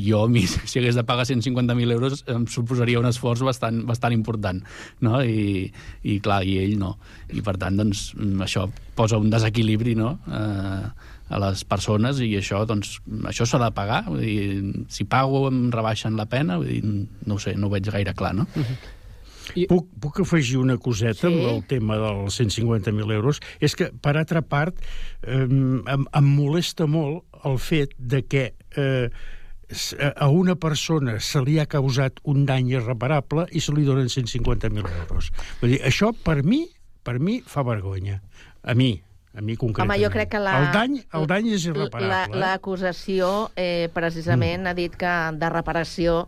jo, mi, si hagués de pagar 150.000 euros, em suposaria un esforç bastant, bastant important, no? I, I, clar, i ell no. I, per tant, doncs, això posa un desequilibri, no?, eh, a les persones i això, doncs, això s'ha de pagar. Vull dir, si pago em rebaixen la pena, vull dir, no sé, no ho veig gaire clar, no? I... Puc, puc afegir una coseta sí? amb el tema dels 150.000 euros? És que, per altra part, eh, em, em molesta molt el fet de que eh, a una persona se li ha causat un dany irreparable i se li donen 150.000 euros. Vull dir, això, per mi, per mi, fa vergonya. A mi, a mi concretament. Home, jo crec que la... El dany, el dany és irreparable. La- eh? L'acusació, eh, precisament, mm. ha dit que de reparació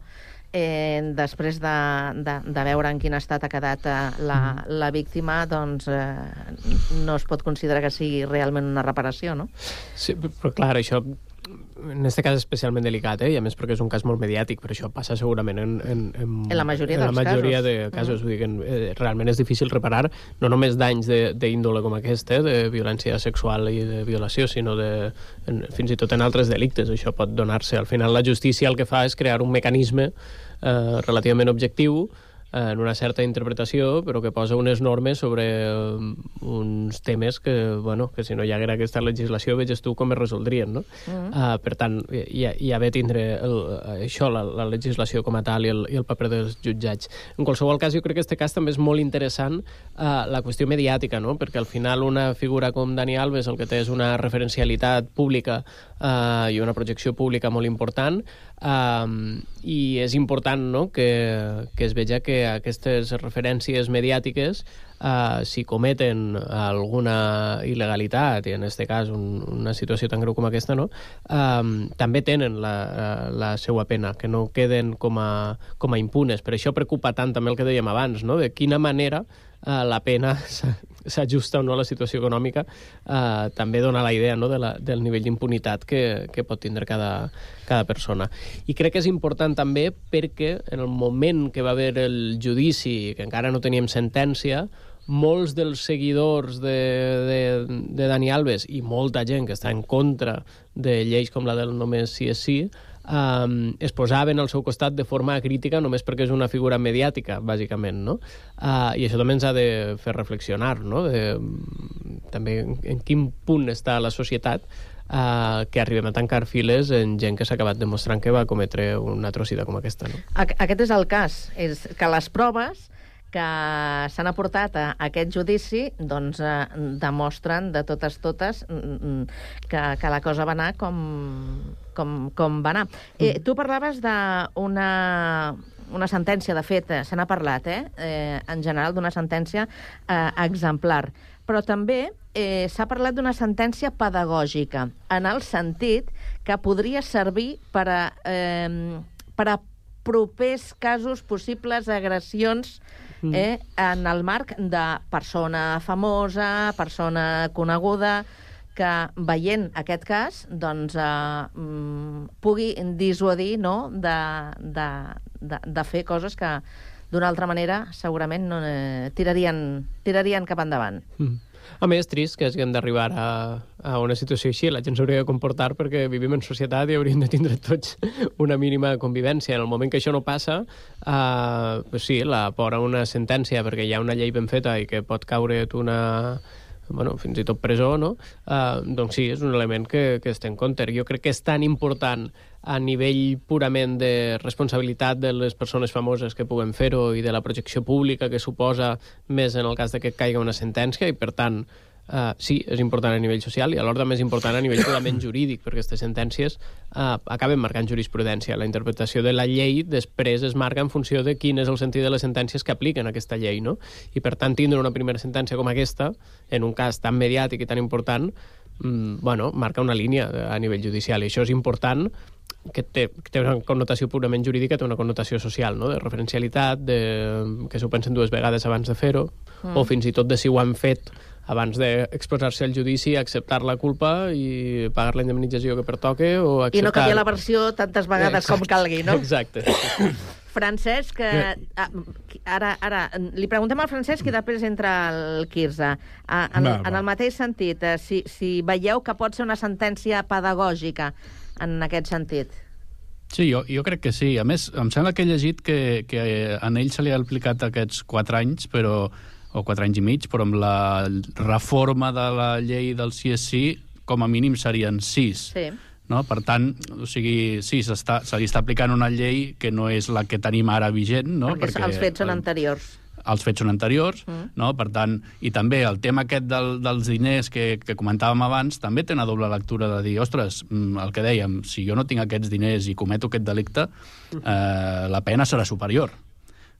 eh, després de, de, de veure en quin estat ha quedat eh, la, la víctima, doncs eh, no es pot considerar que sigui realment una reparació, no? Sí, però clar, això en aquest cas especialment delicat, eh? i a més perquè és un cas molt mediàtic, però això passa segurament en, en, en, En la majoria en la majoria casos. de casos. Mhm. Vull dir que eh, realment és difícil reparar no només danys de- d'índole com aquest, eh? de violència sexual i de violació, sinó de, en, fins i tot en altres delictes. Això pot donar-se. Al final la justícia el que fa és crear un mecanisme eh, relativament objectiu en una certa interpretació, però que posa unes normes sobre um, uns temes que, bueno, que si no hi haguera aquesta legislació, veges tu com es resoldrien, no? Mhm. Uh, per tant, hi ha, hi ha bé tindre el, això, la, la legislació com a tal i el, i el paper dels jutjats. En qualsevol cas, jo crec que aquest cas també és molt interessant uh, la qüestió mediàtica, no? perquè al final una figura com Dani Alves el que té és una referencialitat pública uh, i una projecció pública molt important um, i és important no? que, que es veja que aquestes referències mediàtiques uh, si cometen alguna il·legalitat, i en aquest cas un, una situació tan greu com aquesta, no? um, també tenen la, eh, la seva pena, que no queden com a, com a impunes. Per això preocupa tant també el que dèiem abans, no? de quina manera uh, la pena s'ajusta o no a la situació econòmica, uh, també dona la idea no? de la, del nivell d'impunitat que, que pot tindre cada, cada persona. I crec que és important també perquè en el moment que va haver el judici, que encara no teníem sentència, molts dels seguidors de, de, de Dani Alves i molta gent que està en contra de lleis com la del només sí és sí, um, es posaven al seu costat de forma crítica només perquè és una figura mediàtica, bàsicament, no? Uh, I això també ens ha de fer reflexionar, no? De, també en, quin punt està la societat uh, que arribem a tancar files en gent que s'ha acabat demostrant que va cometre una atrocitat com aquesta, no? Aquest és el cas, és que les proves que s'han aportat a aquest judici doncs, eh, demostren de totes totes mm, mm, que, que la cosa va anar com, com, com va anar. Eh, tu parlaves d'una una sentència, de fet, eh, se n'ha parlat, eh? eh, en general, d'una sentència eh, exemplar. Però també eh, s'ha parlat d'una sentència pedagògica, en el sentit que podria servir per a, eh, per a propers casos, possibles agressions Mm. eh, en el marc de persona famosa, persona coneguda, que veient aquest cas doncs, eh, mm, pugui dissuadir no? de, de, de, de fer coses que d'una altra manera segurament no, eh, tirarien, tirarien cap endavant. Mm. A més, trist que haguem d'arribar a, a una situació així. La gent s'hauria de comportar perquè vivim en societat i hauríem de tindre tots una mínima convivència. En el moment que això no passa, eh, pues sí, la por a una sentència perquè hi ha una llei ben feta i que pot caure una bueno, fins i tot presó, no? Uh, doncs sí, és un element que, que es té en compte. Jo crec que és tan important a nivell purament de responsabilitat de les persones famoses que puguen fer-ho i de la projecció pública que suposa més en el cas de que caiga una sentència i, per tant, Uh, sí, és important a nivell social i alhora també és important a nivell purament jurídic, perquè aquestes sentències uh, acaben marcant jurisprudència. La interpretació de la llei després es marca en funció de quin és el sentit de les sentències que apliquen aquesta llei, no? I per tant, tindre una primera sentència com aquesta, en un cas tan mediàtic i tan important, mm, bueno, marca una línia a nivell judicial i això és important que té, que té una connotació purament jurídica, té una connotació social, no? de referencialitat, de, que s'ho pensen dues vegades abans de fer-ho, Mm. o fins i tot de si ho han fet abans d'exposar-se al judici, acceptar la culpa i pagar la indemnització que pertoque, o acceptar... I no canviar la versió tantes vegades com calgui, no? Exacte. Francesc, que, ah, ara, ara li preguntem al Francesc i després entra el Quirze. Ah, en, Va, va. en el mateix sentit, eh, si, si veieu que pot ser una sentència pedagògica en aquest sentit. Sí, jo, jo crec que sí. A més, em sembla que he llegit que, que en ell se li ha aplicat aquests 4 anys, però o 4 anys i mig, però amb la reforma de la llei del CSC com a mínim serien 6. Sí. No? Per tant, o sigui, sí, se li està aplicant una llei que no és la que tenim ara vigent, no? perquè, els fets són anteriors. els fets són anteriors, Mm. mm. no? per tant, i també el tema aquest del, dels diners que, que comentàvem abans també té una doble lectura de dir, ostres, mm, el que dèiem, si jo no tinc aquests diners i cometo aquest delicte, eh, la pena serà superior.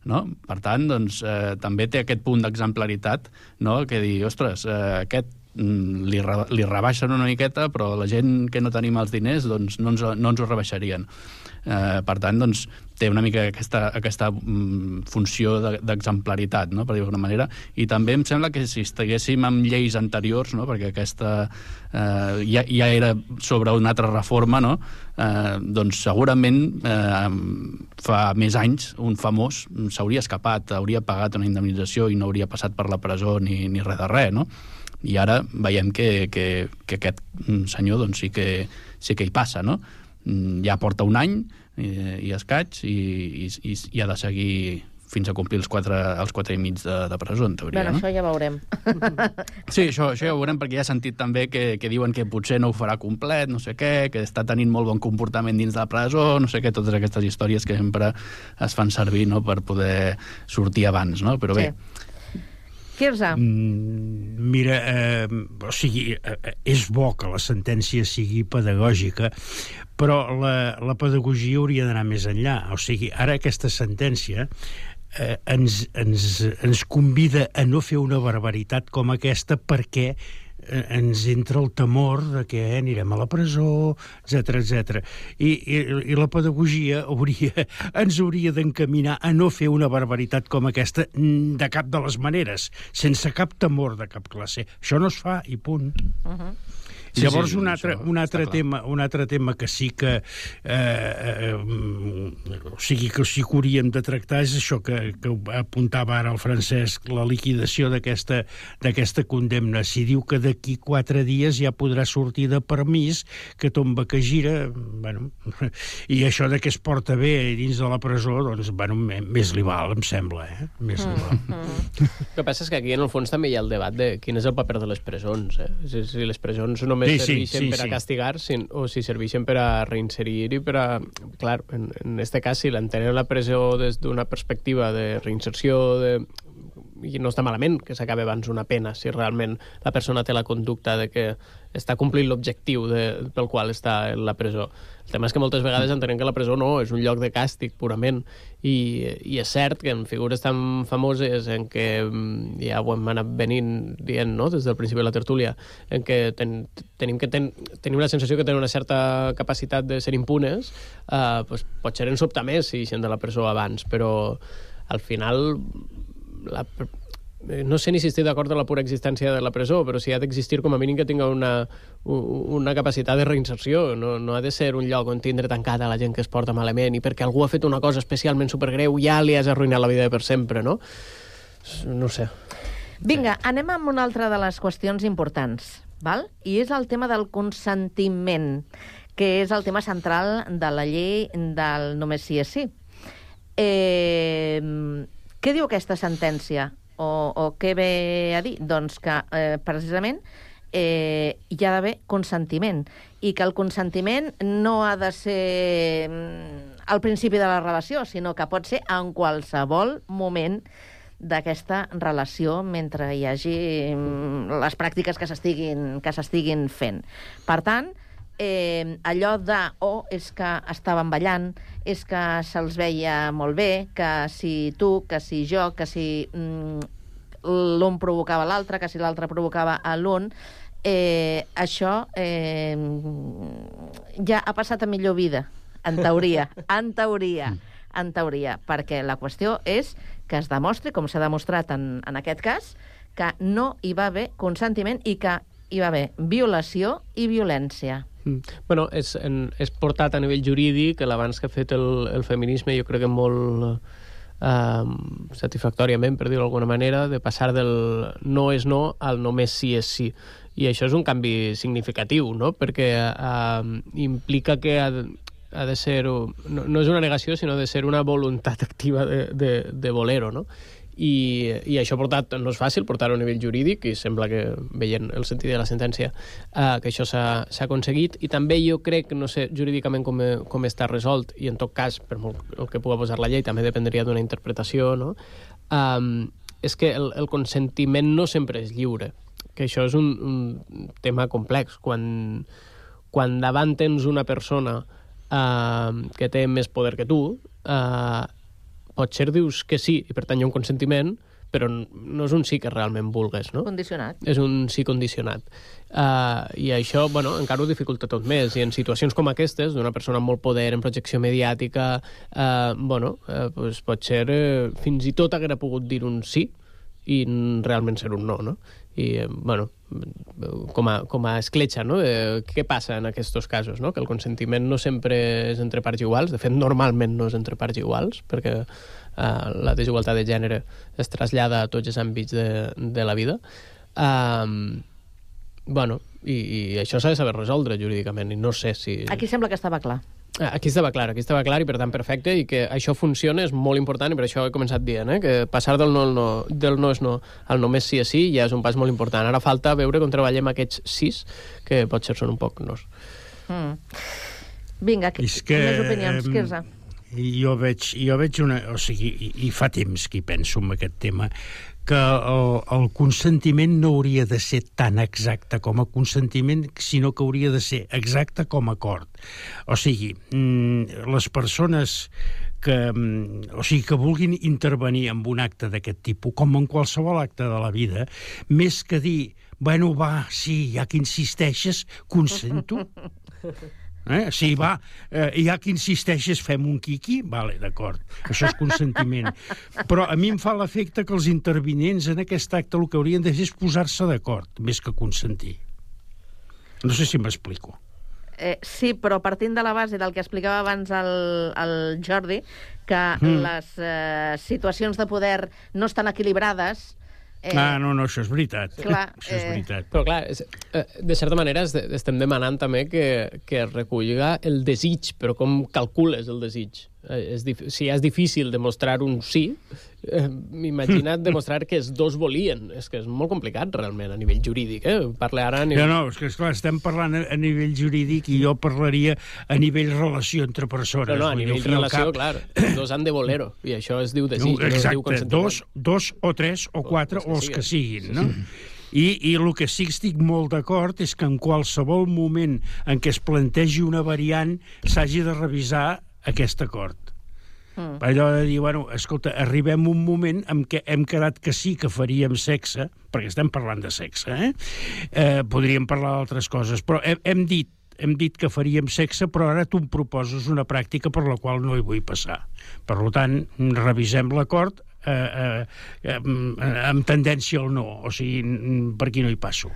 No? Per tant, doncs, eh, també té aquest punt d'exemplaritat, no? que dir, ostres, eh, aquest mm, li, re, li rebaixen una miqueta, però la gent que no tenim els diners doncs, no, ens, no ens ho rebaixarien. Eh, per tant, doncs, té una mica aquesta, aquesta mm, funció de- d'exemplaritat, no? per dir-ho d'alguna manera, i també em sembla que si estiguéssim amb lleis anteriors, no? perquè aquesta eh, ja, ja era sobre una altra reforma, no? eh, doncs segurament eh, fa més anys un famós s'hauria escapat, hauria pagat una indemnització i no hauria passat per la presó ni, ni res de res, no? I ara veiem que, que, que aquest mm, senyor doncs, sí, que, sí que hi passa, no? Mm, Ja porta un any i, i escaig i, i, i, i ha de seguir fins a complir els quatre, els quatre i mig de, de presó, en teoria. Bueno, no? això ja veurem. Sí, això, això ja veurem, perquè ja he sentit també que, que diuen que potser no ho farà complet, no sé què, que està tenint molt bon comportament dins de la presó, no sé què, totes aquestes històries que sempre es fan servir no, per poder sortir abans, no? Però bé, Quirze. Mm, mira, eh, o sigui, eh, és bo que la sentència sigui pedagògica, però la, la pedagogia hauria d'anar més enllà. O sigui, ara aquesta sentència eh, ens, ens, ens convida a no fer una barbaritat com aquesta perquè eh, ens entra el temor de que anirem a la presó, etc etc. I, i, I la pedagogia hauria, ens hauria d'encaminar a no fer una barbaritat com aquesta de cap de les maneres, sense cap temor de cap classe. Això no es fa i punt. Uh -huh. Sí, Llavors, sí, un, altre, un, altre tema, un altre tema que sí que eh, eh, o sigui que sí que hauríem de tractar és això que, que apuntava ara el Francesc, la liquidació d'aquesta d'aquesta condemna. Si diu que d'aquí quatre dies ja podrà sortir de permís, que tomba que gira, bueno, i això de que es porta bé dins de la presó, doncs, bueno, més li val, em sembla, eh? Més li val. El que passa és que aquí, en el fons, també hi ha el debat de quin és el paper de les presons. Eh? Si, si les presons només Sí, sí, sí, serveixen sí, per a sí. castigar si, o si serveixen per a reinserir i per a... Clar, en, en este cas, si l'entenen la presó des d'una perspectiva de reinserció, de i no està malament que s'acabi abans una pena, si realment la persona té la conducta de que està complint l'objectiu pel qual està en la presó. El tema és que moltes vegades entenem que la presó no, és un lloc de càstig purament i, i és cert que en figures tan famoses en què mm, ja ho hem anat venint dient no? des del principi de la tertúlia en què ten, tenim, que ten, tenim la sensació que tenen una certa capacitat de ser impunes eh, pues, pot ser en sobte més si eixen de la presó abans però al final la, no sé ni si estic d'acord amb la pura existència de la presó, però si ha d'existir com a mínim que tinga una, una capacitat de reinserció. No, no ha de ser un lloc on tindre tancada la gent que es porta malament i perquè algú ha fet una cosa especialment supergreu ja li has arruïnat la vida per sempre, no? No sé. Vinga, anem amb una altra de les qüestions importants, val? i és el tema del consentiment, que és el tema central de la llei del només sí és sí. Eh, què diu aquesta sentència? O, o què ve a dir? Doncs que, eh, precisament, eh, hi ha d'haver consentiment i que el consentiment no ha de ser mm, al principi de la relació, sinó que pot ser en qualsevol moment d'aquesta relació mentre hi hagi mm, les pràctiques que s'estiguin que s'estiguin fent. Per tant, eh, allò de, oh, és que estaven ballant, és que se'ls veia molt bé, que si tu, que si jo, que si mm, l'un provocava l'altre, que si l'altre provocava a l'un, eh, això eh, ja ha passat a millor vida, en teoria, en teoria, en teoria, perquè la qüestió és que es demostri, com s'ha demostrat en, en aquest cas, que no hi va haver consentiment i que hi va haver violació i violència. Mm. Bueno, és, en, és portat a nivell jurídic, l'abans que ha fet el, el feminisme, jo crec que molt eh, satisfactòriament, per dir-ho d'alguna manera, de passar del no és no al només sí és sí. I això és un canvi significatiu, no? perquè eh, implica que ha, ha de ser... No, no és una negació, sinó de ser una voluntat activa de, de, de voler-ho, no? I, i això portat, no és fàcil portar-ho a nivell jurídic i sembla que, veient el sentit de la sentència, eh, que això s'ha aconseguit i també jo crec, no sé jurídicament com, eh, com està resolt i en tot cas, per molt el que pugui posar la llei també dependria d'una interpretació no? um, és que el, el consentiment no sempre és lliure que això és un, un tema complex quan, quan davant tens una persona uh, que té més poder que tu uh, potser dius que sí i per tant hi ha un consentiment però no és un sí que realment vulgues, no? Condicionat. És un sí condicionat. Uh, I això, bueno, encara ho dificulta tot més. I en situacions com aquestes, d'una persona amb molt poder, en projecció mediàtica, uh, bueno, uh, pues pot ser, uh, fins i tot haguera pogut dir un sí i realment ser un no, no? I, eh, bueno, com a, com a escletxa, no? De què passa en aquests casos, no? Que el consentiment no sempre és entre parts iguals, de fet, normalment no és entre parts iguals, perquè eh, la desigualtat de gènere es trasllada a tots els àmbits de, de la vida. Um, bueno, i, i això s'ha de saber resoldre jurídicament, i no sé si... Aquí sembla que estava clar. Aquí estava clar, aquí estava clar i per tant perfecte i que això funciona és molt important i per això he començat dient eh, que passar del no, al no, del no és no al només sí és sí ja és un pas molt important. Ara falta veure com treballem aquests sis que potser són un poc nos. Mm. Vinga, que, És que, més opinions, em, Quirze. Jo veig, jo veig una... O sigui, i, i fa temps que hi penso en aquest tema, que el, el consentiment no hauria de ser tan exacte com a consentiment, sinó que hauria de ser exacte com a acord. O sigui, mm, les persones que, mm, o sigui, que vulguin intervenir en un acte d'aquest tipus, com en qualsevol acte de la vida, més que dir, bueno, va, sí, ja que insisteixes, consento. Eh? Sí, va, eh, ja que insisteixes fem un quiqui, vale, d'acord, això és consentiment. Però a mi em fa l'efecte que els intervinents en aquest acte el que haurien de fer és posar-se d'acord, més que consentir. No sé si m'explico. Eh, sí, però partint de la base del que explicava abans el, el Jordi, que Mm. les eh, situacions de poder no estan equilibrades, Eh... Ah, no, no, això és veritat. Clar, això és eh, veritat. Però clar, és, eh, de certa manera es- estem demanant també que, que es reculliga el desig, però com calcules el desig? Eh, és dif- si és difícil demostrar un sí, eh, imagina't demostrar que els dos volien. És que és molt complicat, realment, a nivell jurídic. Eh? Parle ara a No, nivell... no, és que esclar, estem parlant a, a nivell jurídic i jo parlaria a nivell relació entre persones. No, no, a nivell relació, cap- clar, dos han de voler-ho, i això es diu desig, no, Exacte, consentiment. dos, dos o tres o quatre els o que els que siguin. no? I, I el que sí que estic molt d'acord és que en qualsevol moment en què es plantegi una variant s'hagi de revisar aquest acord. Mm. Allò de dir, bueno, escolta, arribem un moment en què hem quedat que sí que faríem sexe, perquè estem parlant de sexe, eh? eh podríem parlar d'altres coses, però hem, hem dit hem dit que faríem sexe, però ara tu em proposes una pràctica per la qual no hi vull passar. Per tant, revisem l'acord eh, eh, eh, amb tendència al no, o sigui, mm, per aquí no hi passo.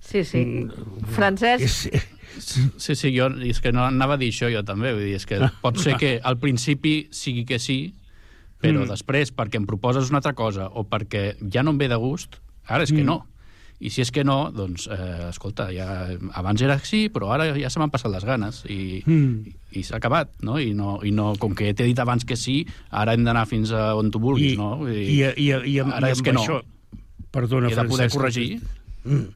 Sí, sí. Mm, Francesc, Sí, sí, jo i és que no anava a dir això jo també, vull dir, és que pot ser que al principi sigui que sí, però Mm. després perquè em proposes una altra cosa o perquè ja no em ve de gust, ara és que Mm. no. I si és que no, doncs, eh, escolta, ja, abans era sí, però ara ja se m'han passat les ganes i, Mm. i s'ha acabat, no? I, no, I no, com que t'he dit abans que sí, ara hem d'anar fins a on tu vulguis, I, no? I, i, i, amb, ara i és que no. això, perdona, I he de poder Francesc, corregir. Mm.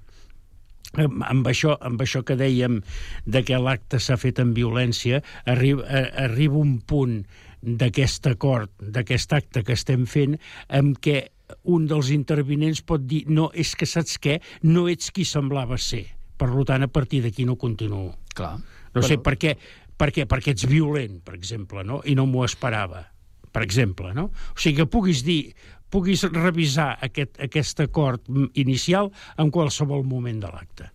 Amb, això, amb això que dèiem de que l'acte s'ha fet amb violència, arriba, arriba un punt d'aquest acord, d'aquest acte que estem fent, en què un dels intervinents pot dir no, és que saps què? No ets qui semblava ser. Per tant, a partir d'aquí no continuo. Clar. No sé per què, per què, perquè ets violent, per exemple, no? i no m'ho esperava, per exemple. No? O sigui, que puguis dir, puguis revisar aquest, aquest acord inicial en qualsevol moment de l'acte.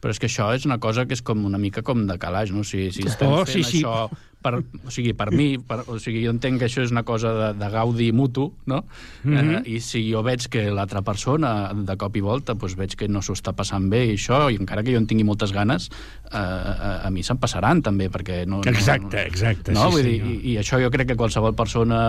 Però és que això és una cosa que és com una mica com de calaix, no? Si, si estem Oh, fent sí, sí. això per, o sigui, per mi, per, o sigui, jo entenc que això és una cosa de, de gaudi mutu, no? Mhm. eh, I si jo veig que l'altra persona, de cop i volta, doncs veig que no s'ho està passant bé i això, i encara que jo en tingui moltes ganes, eh, a, a mi se'n passaran també, perquè no... no Exacte, exacte, No? sí, Vull dir, senyor. i, I això jo crec que qualsevol persona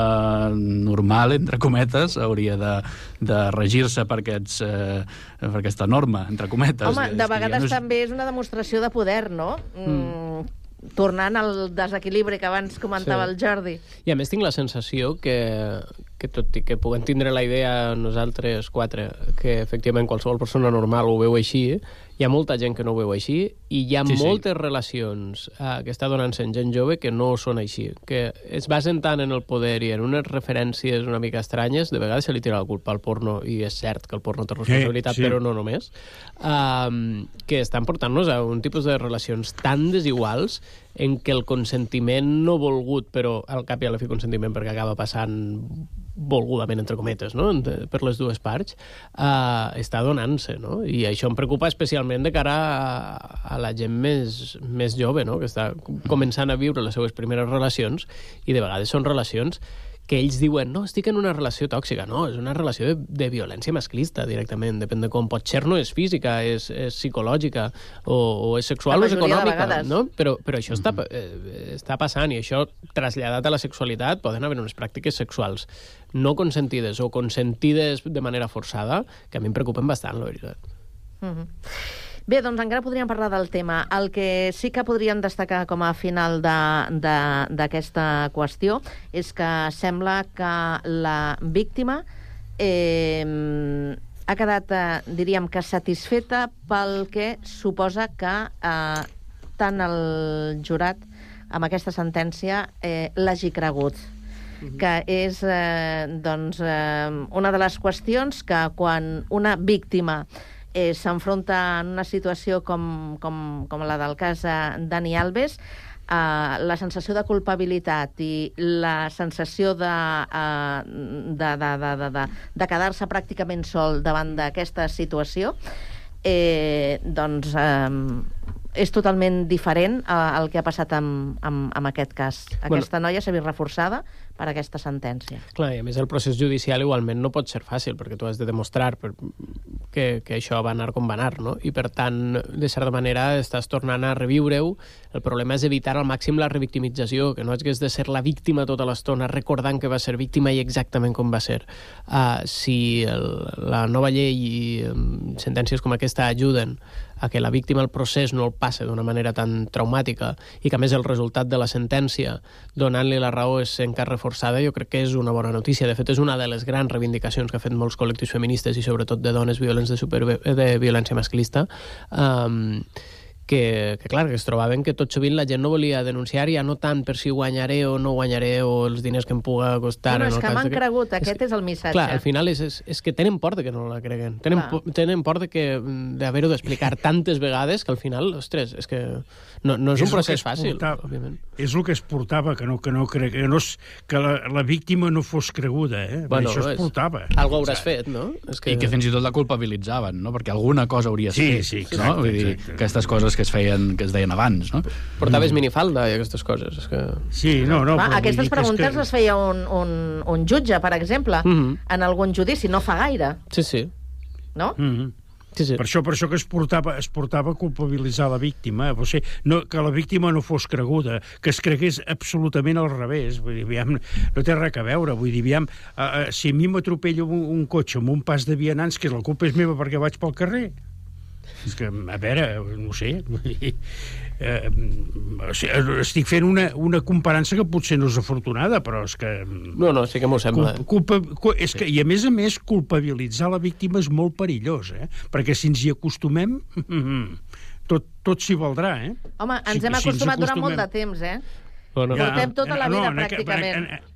normal, entre cometes, hauria de, de regir-se per, aquests, eh, per aquesta norma, entre cometes. home, de que ja vegades no és- també és una demostració de poder, no? Mm. Tornant al desequilibri que abans comentava Sí. el Jordi. I a més tinc la sensació que, que tot i que puguem tindre la idea nosaltres quatre, que efectivament qualsevol persona normal ho veu així, hi ha molta gent que no ho veu així i hi ha Sí, sí, sí. moltes relacions eh, que està donant-se en gent jove que no són així, que es basen tant en el poder i en unes referències una mica estranyes, de vegades se li tira la culpa al porno i és cert que el porno té responsabilitat, sí. però no només, um, que estan portant-nos a un tipus de relacions tan desiguals en què el consentiment no volgut, però al cap i a la fi consentiment perquè acaba passant volgudament, entre cometes, no? Per les dues parts, uh, està donant-se, no? I això em preocupa especialment de cara a, a la gent més, més jove, no? Que està començant a viure les seues primeres relacions i de vegades són relacions que ells diuen, no, estic en una relació tòxica. No, és una relació de, de violència masclista, directament. Depèn de com. Pot ser no és física, és, és psicològica, o, o és sexual o és econòmica. No? Però, però això està, eh, està passant, i això, traslladat a la sexualitat, poden haver unes pràctiques sexuals no consentides o consentides de manera forçada, que a mi em preocupen bastant, la veritat. Mhm. Bé, doncs encara podríem parlar del tema. El que sí que podríem destacar com a final d'aquesta qüestió és que sembla que la víctima eh, ha quedat, eh, diríem que satisfeta pel que suposa que eh, tant el jurat amb aquesta sentència eh, l'hagi cregut que és eh, doncs, eh, una de les qüestions que quan una víctima eh, s'enfronta en una situació com, com, com la del cas de Dani Alves, eh, la sensació de culpabilitat i la sensació de, eh, de, de, de, de, de, de quedar-se pràcticament sol davant d'aquesta situació, eh, doncs eh, és totalment diferent eh, al que ha passat amb, amb, amb aquest cas. Aquesta bueno, noia s'ha vist reforçada per aquesta sentència. Clar, i a més el procés judicial igualment no pot ser fàcil, perquè tu has de demostrar per, que, que això va anar com va anar, no? I per tant, de certa manera, estàs tornant a reviure-ho. El problema és evitar al màxim la revictimització, que no hagués de ser la víctima tota l'estona recordant que va ser víctima i exactament com va ser. Uh, si el, la nova llei i um, sentències com aquesta ajuden a que la víctima el procés no el passe d'una manera tan traumàtica i que a més el resultat de la sentència donant-li la raó és encara reforçada, jo crec que és una bona notícia. De fet, és una de les grans reivindicacions que ha fet molts col·lectius feministes i sobretot de dones violents de, de violència masclista. Um, que, que clar, que es trobaven que tot sovint la gent no volia denunciar ja no tant per si guanyaré o no guanyaré o els diners que em puga costar... Bueno, en és el que m'han de cregut, aquest és el missatge. Clar, al final és, és, és que tenen por de que no la creguen. Tenen, por, tenen por de que d'haver-ho d'explicar tantes vegades que al final, ostres, és que no, no és, És un que procés es fàcil, portava. òbviament. És el que es portava, que no, que no, cre... que, no es... que la, la víctima no fos creguda, eh? Bueno, Això es és- portava. Algo hauràs fet, no? És Que... I que fins i tot la culpabilitzaven, no? Perquè alguna cosa hauries Sí, fet. sí, no? exacte, Vull dir, exacte. aquestes coses que es feien, que es deien abans, no? Portaves minifalda i aquestes coses. És que... Sí, no, no, Va, aquestes dir que preguntes les feia un, un, un jutge, per exemple, Mhm. en algun judici, no fa gaire, Sí, sí. no? Mm -hmm. Sí, sí. Per això, per això que es portava, es portava a culpabilitzar la víctima, o sigui, no, que la víctima no fos creguda, que es cregués absolutament al revés. Vull dir, aviam, no té res a veure. Vull dir, aviam, uh, uh, si a mi m'atropella un, un cotxe amb un pas de vianants, que la culpa és meva perquè vaig pel carrer. És que, a veure, no ho sé, eh, o sigui, estic fent una, una comparança que potser no és afortunada, però és que... No, no, sí que m'ho sembla. Culpa, culpa, cu- és que, I a més a més, culpabilitzar la víctima és molt perillós, eh? Perquè si ens hi acostumem, tot, tot s'hi valdrà, eh? Home, ens Si- hem si ens acostumat durant molt de acostumem- temps, eh? Bueno, Portem tota la vida, en aquest- pràcticament. en- en-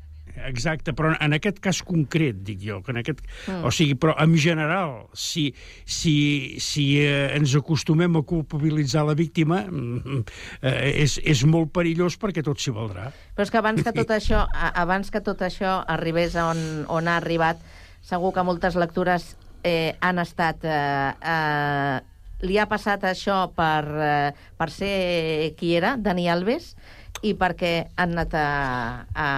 Exacte, però en aquest cas concret, dic jo, que en aquest... Mm. O sigui, però en general, si, si, si eh, ens acostumem a culpabilitzar la víctima, mm, eh, és, és molt perillós perquè tot s'hi valdrà. Però és que abans que tot això, abans que tot això arribés on, on ha arribat, segur que moltes lectures eh, han estat... Eh, eh, li ha passat això per, eh, per ser qui era, Dani Alves, i perquè han anat a, a,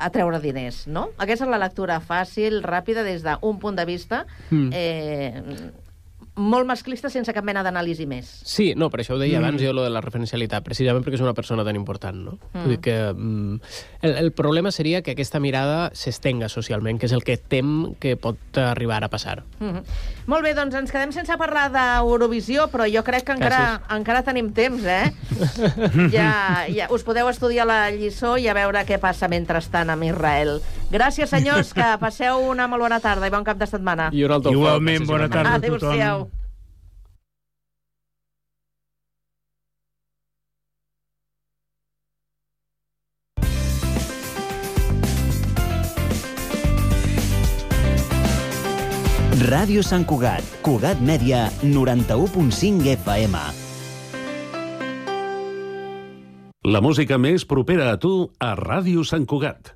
a treure diners, no? Aquesta és la lectura fàcil, ràpida, des d'un punt de vista Mm. eh, molt masclista sense cap mena d'anàlisi més. Sí, no, per això ho deia Mm. abans jo, lo de la referencialitat, precisament perquè és una persona tan important, no? Mm. Vull dir que mm, el, el problema seria que aquesta mirada s'estenga socialment, que és el que tem que pot arribar a passar. Mm -hmm. Molt bé, doncs ens quedem sense parlar d'Eurovisió, però jo crec que encara, encara tenim temps, eh? ja, ja us podeu estudiar la lliçó i a veure què passa mentrestant amb Israel. Gràcies, senyors, que passeu una molt bona tarda i bon cap de setmana. I un altre Igualment, bona tarda a tothom. Adéu-siau. Ràdio Sant Cugat, Cugat Mèdia, 91.5 FM. La música més propera a tu a Ràdio Sant Cugat.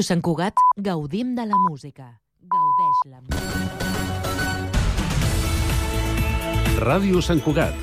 Ràdio Sant Cugat gaudim de la música. Gaudeix la música. Ràdio Sant Cugat,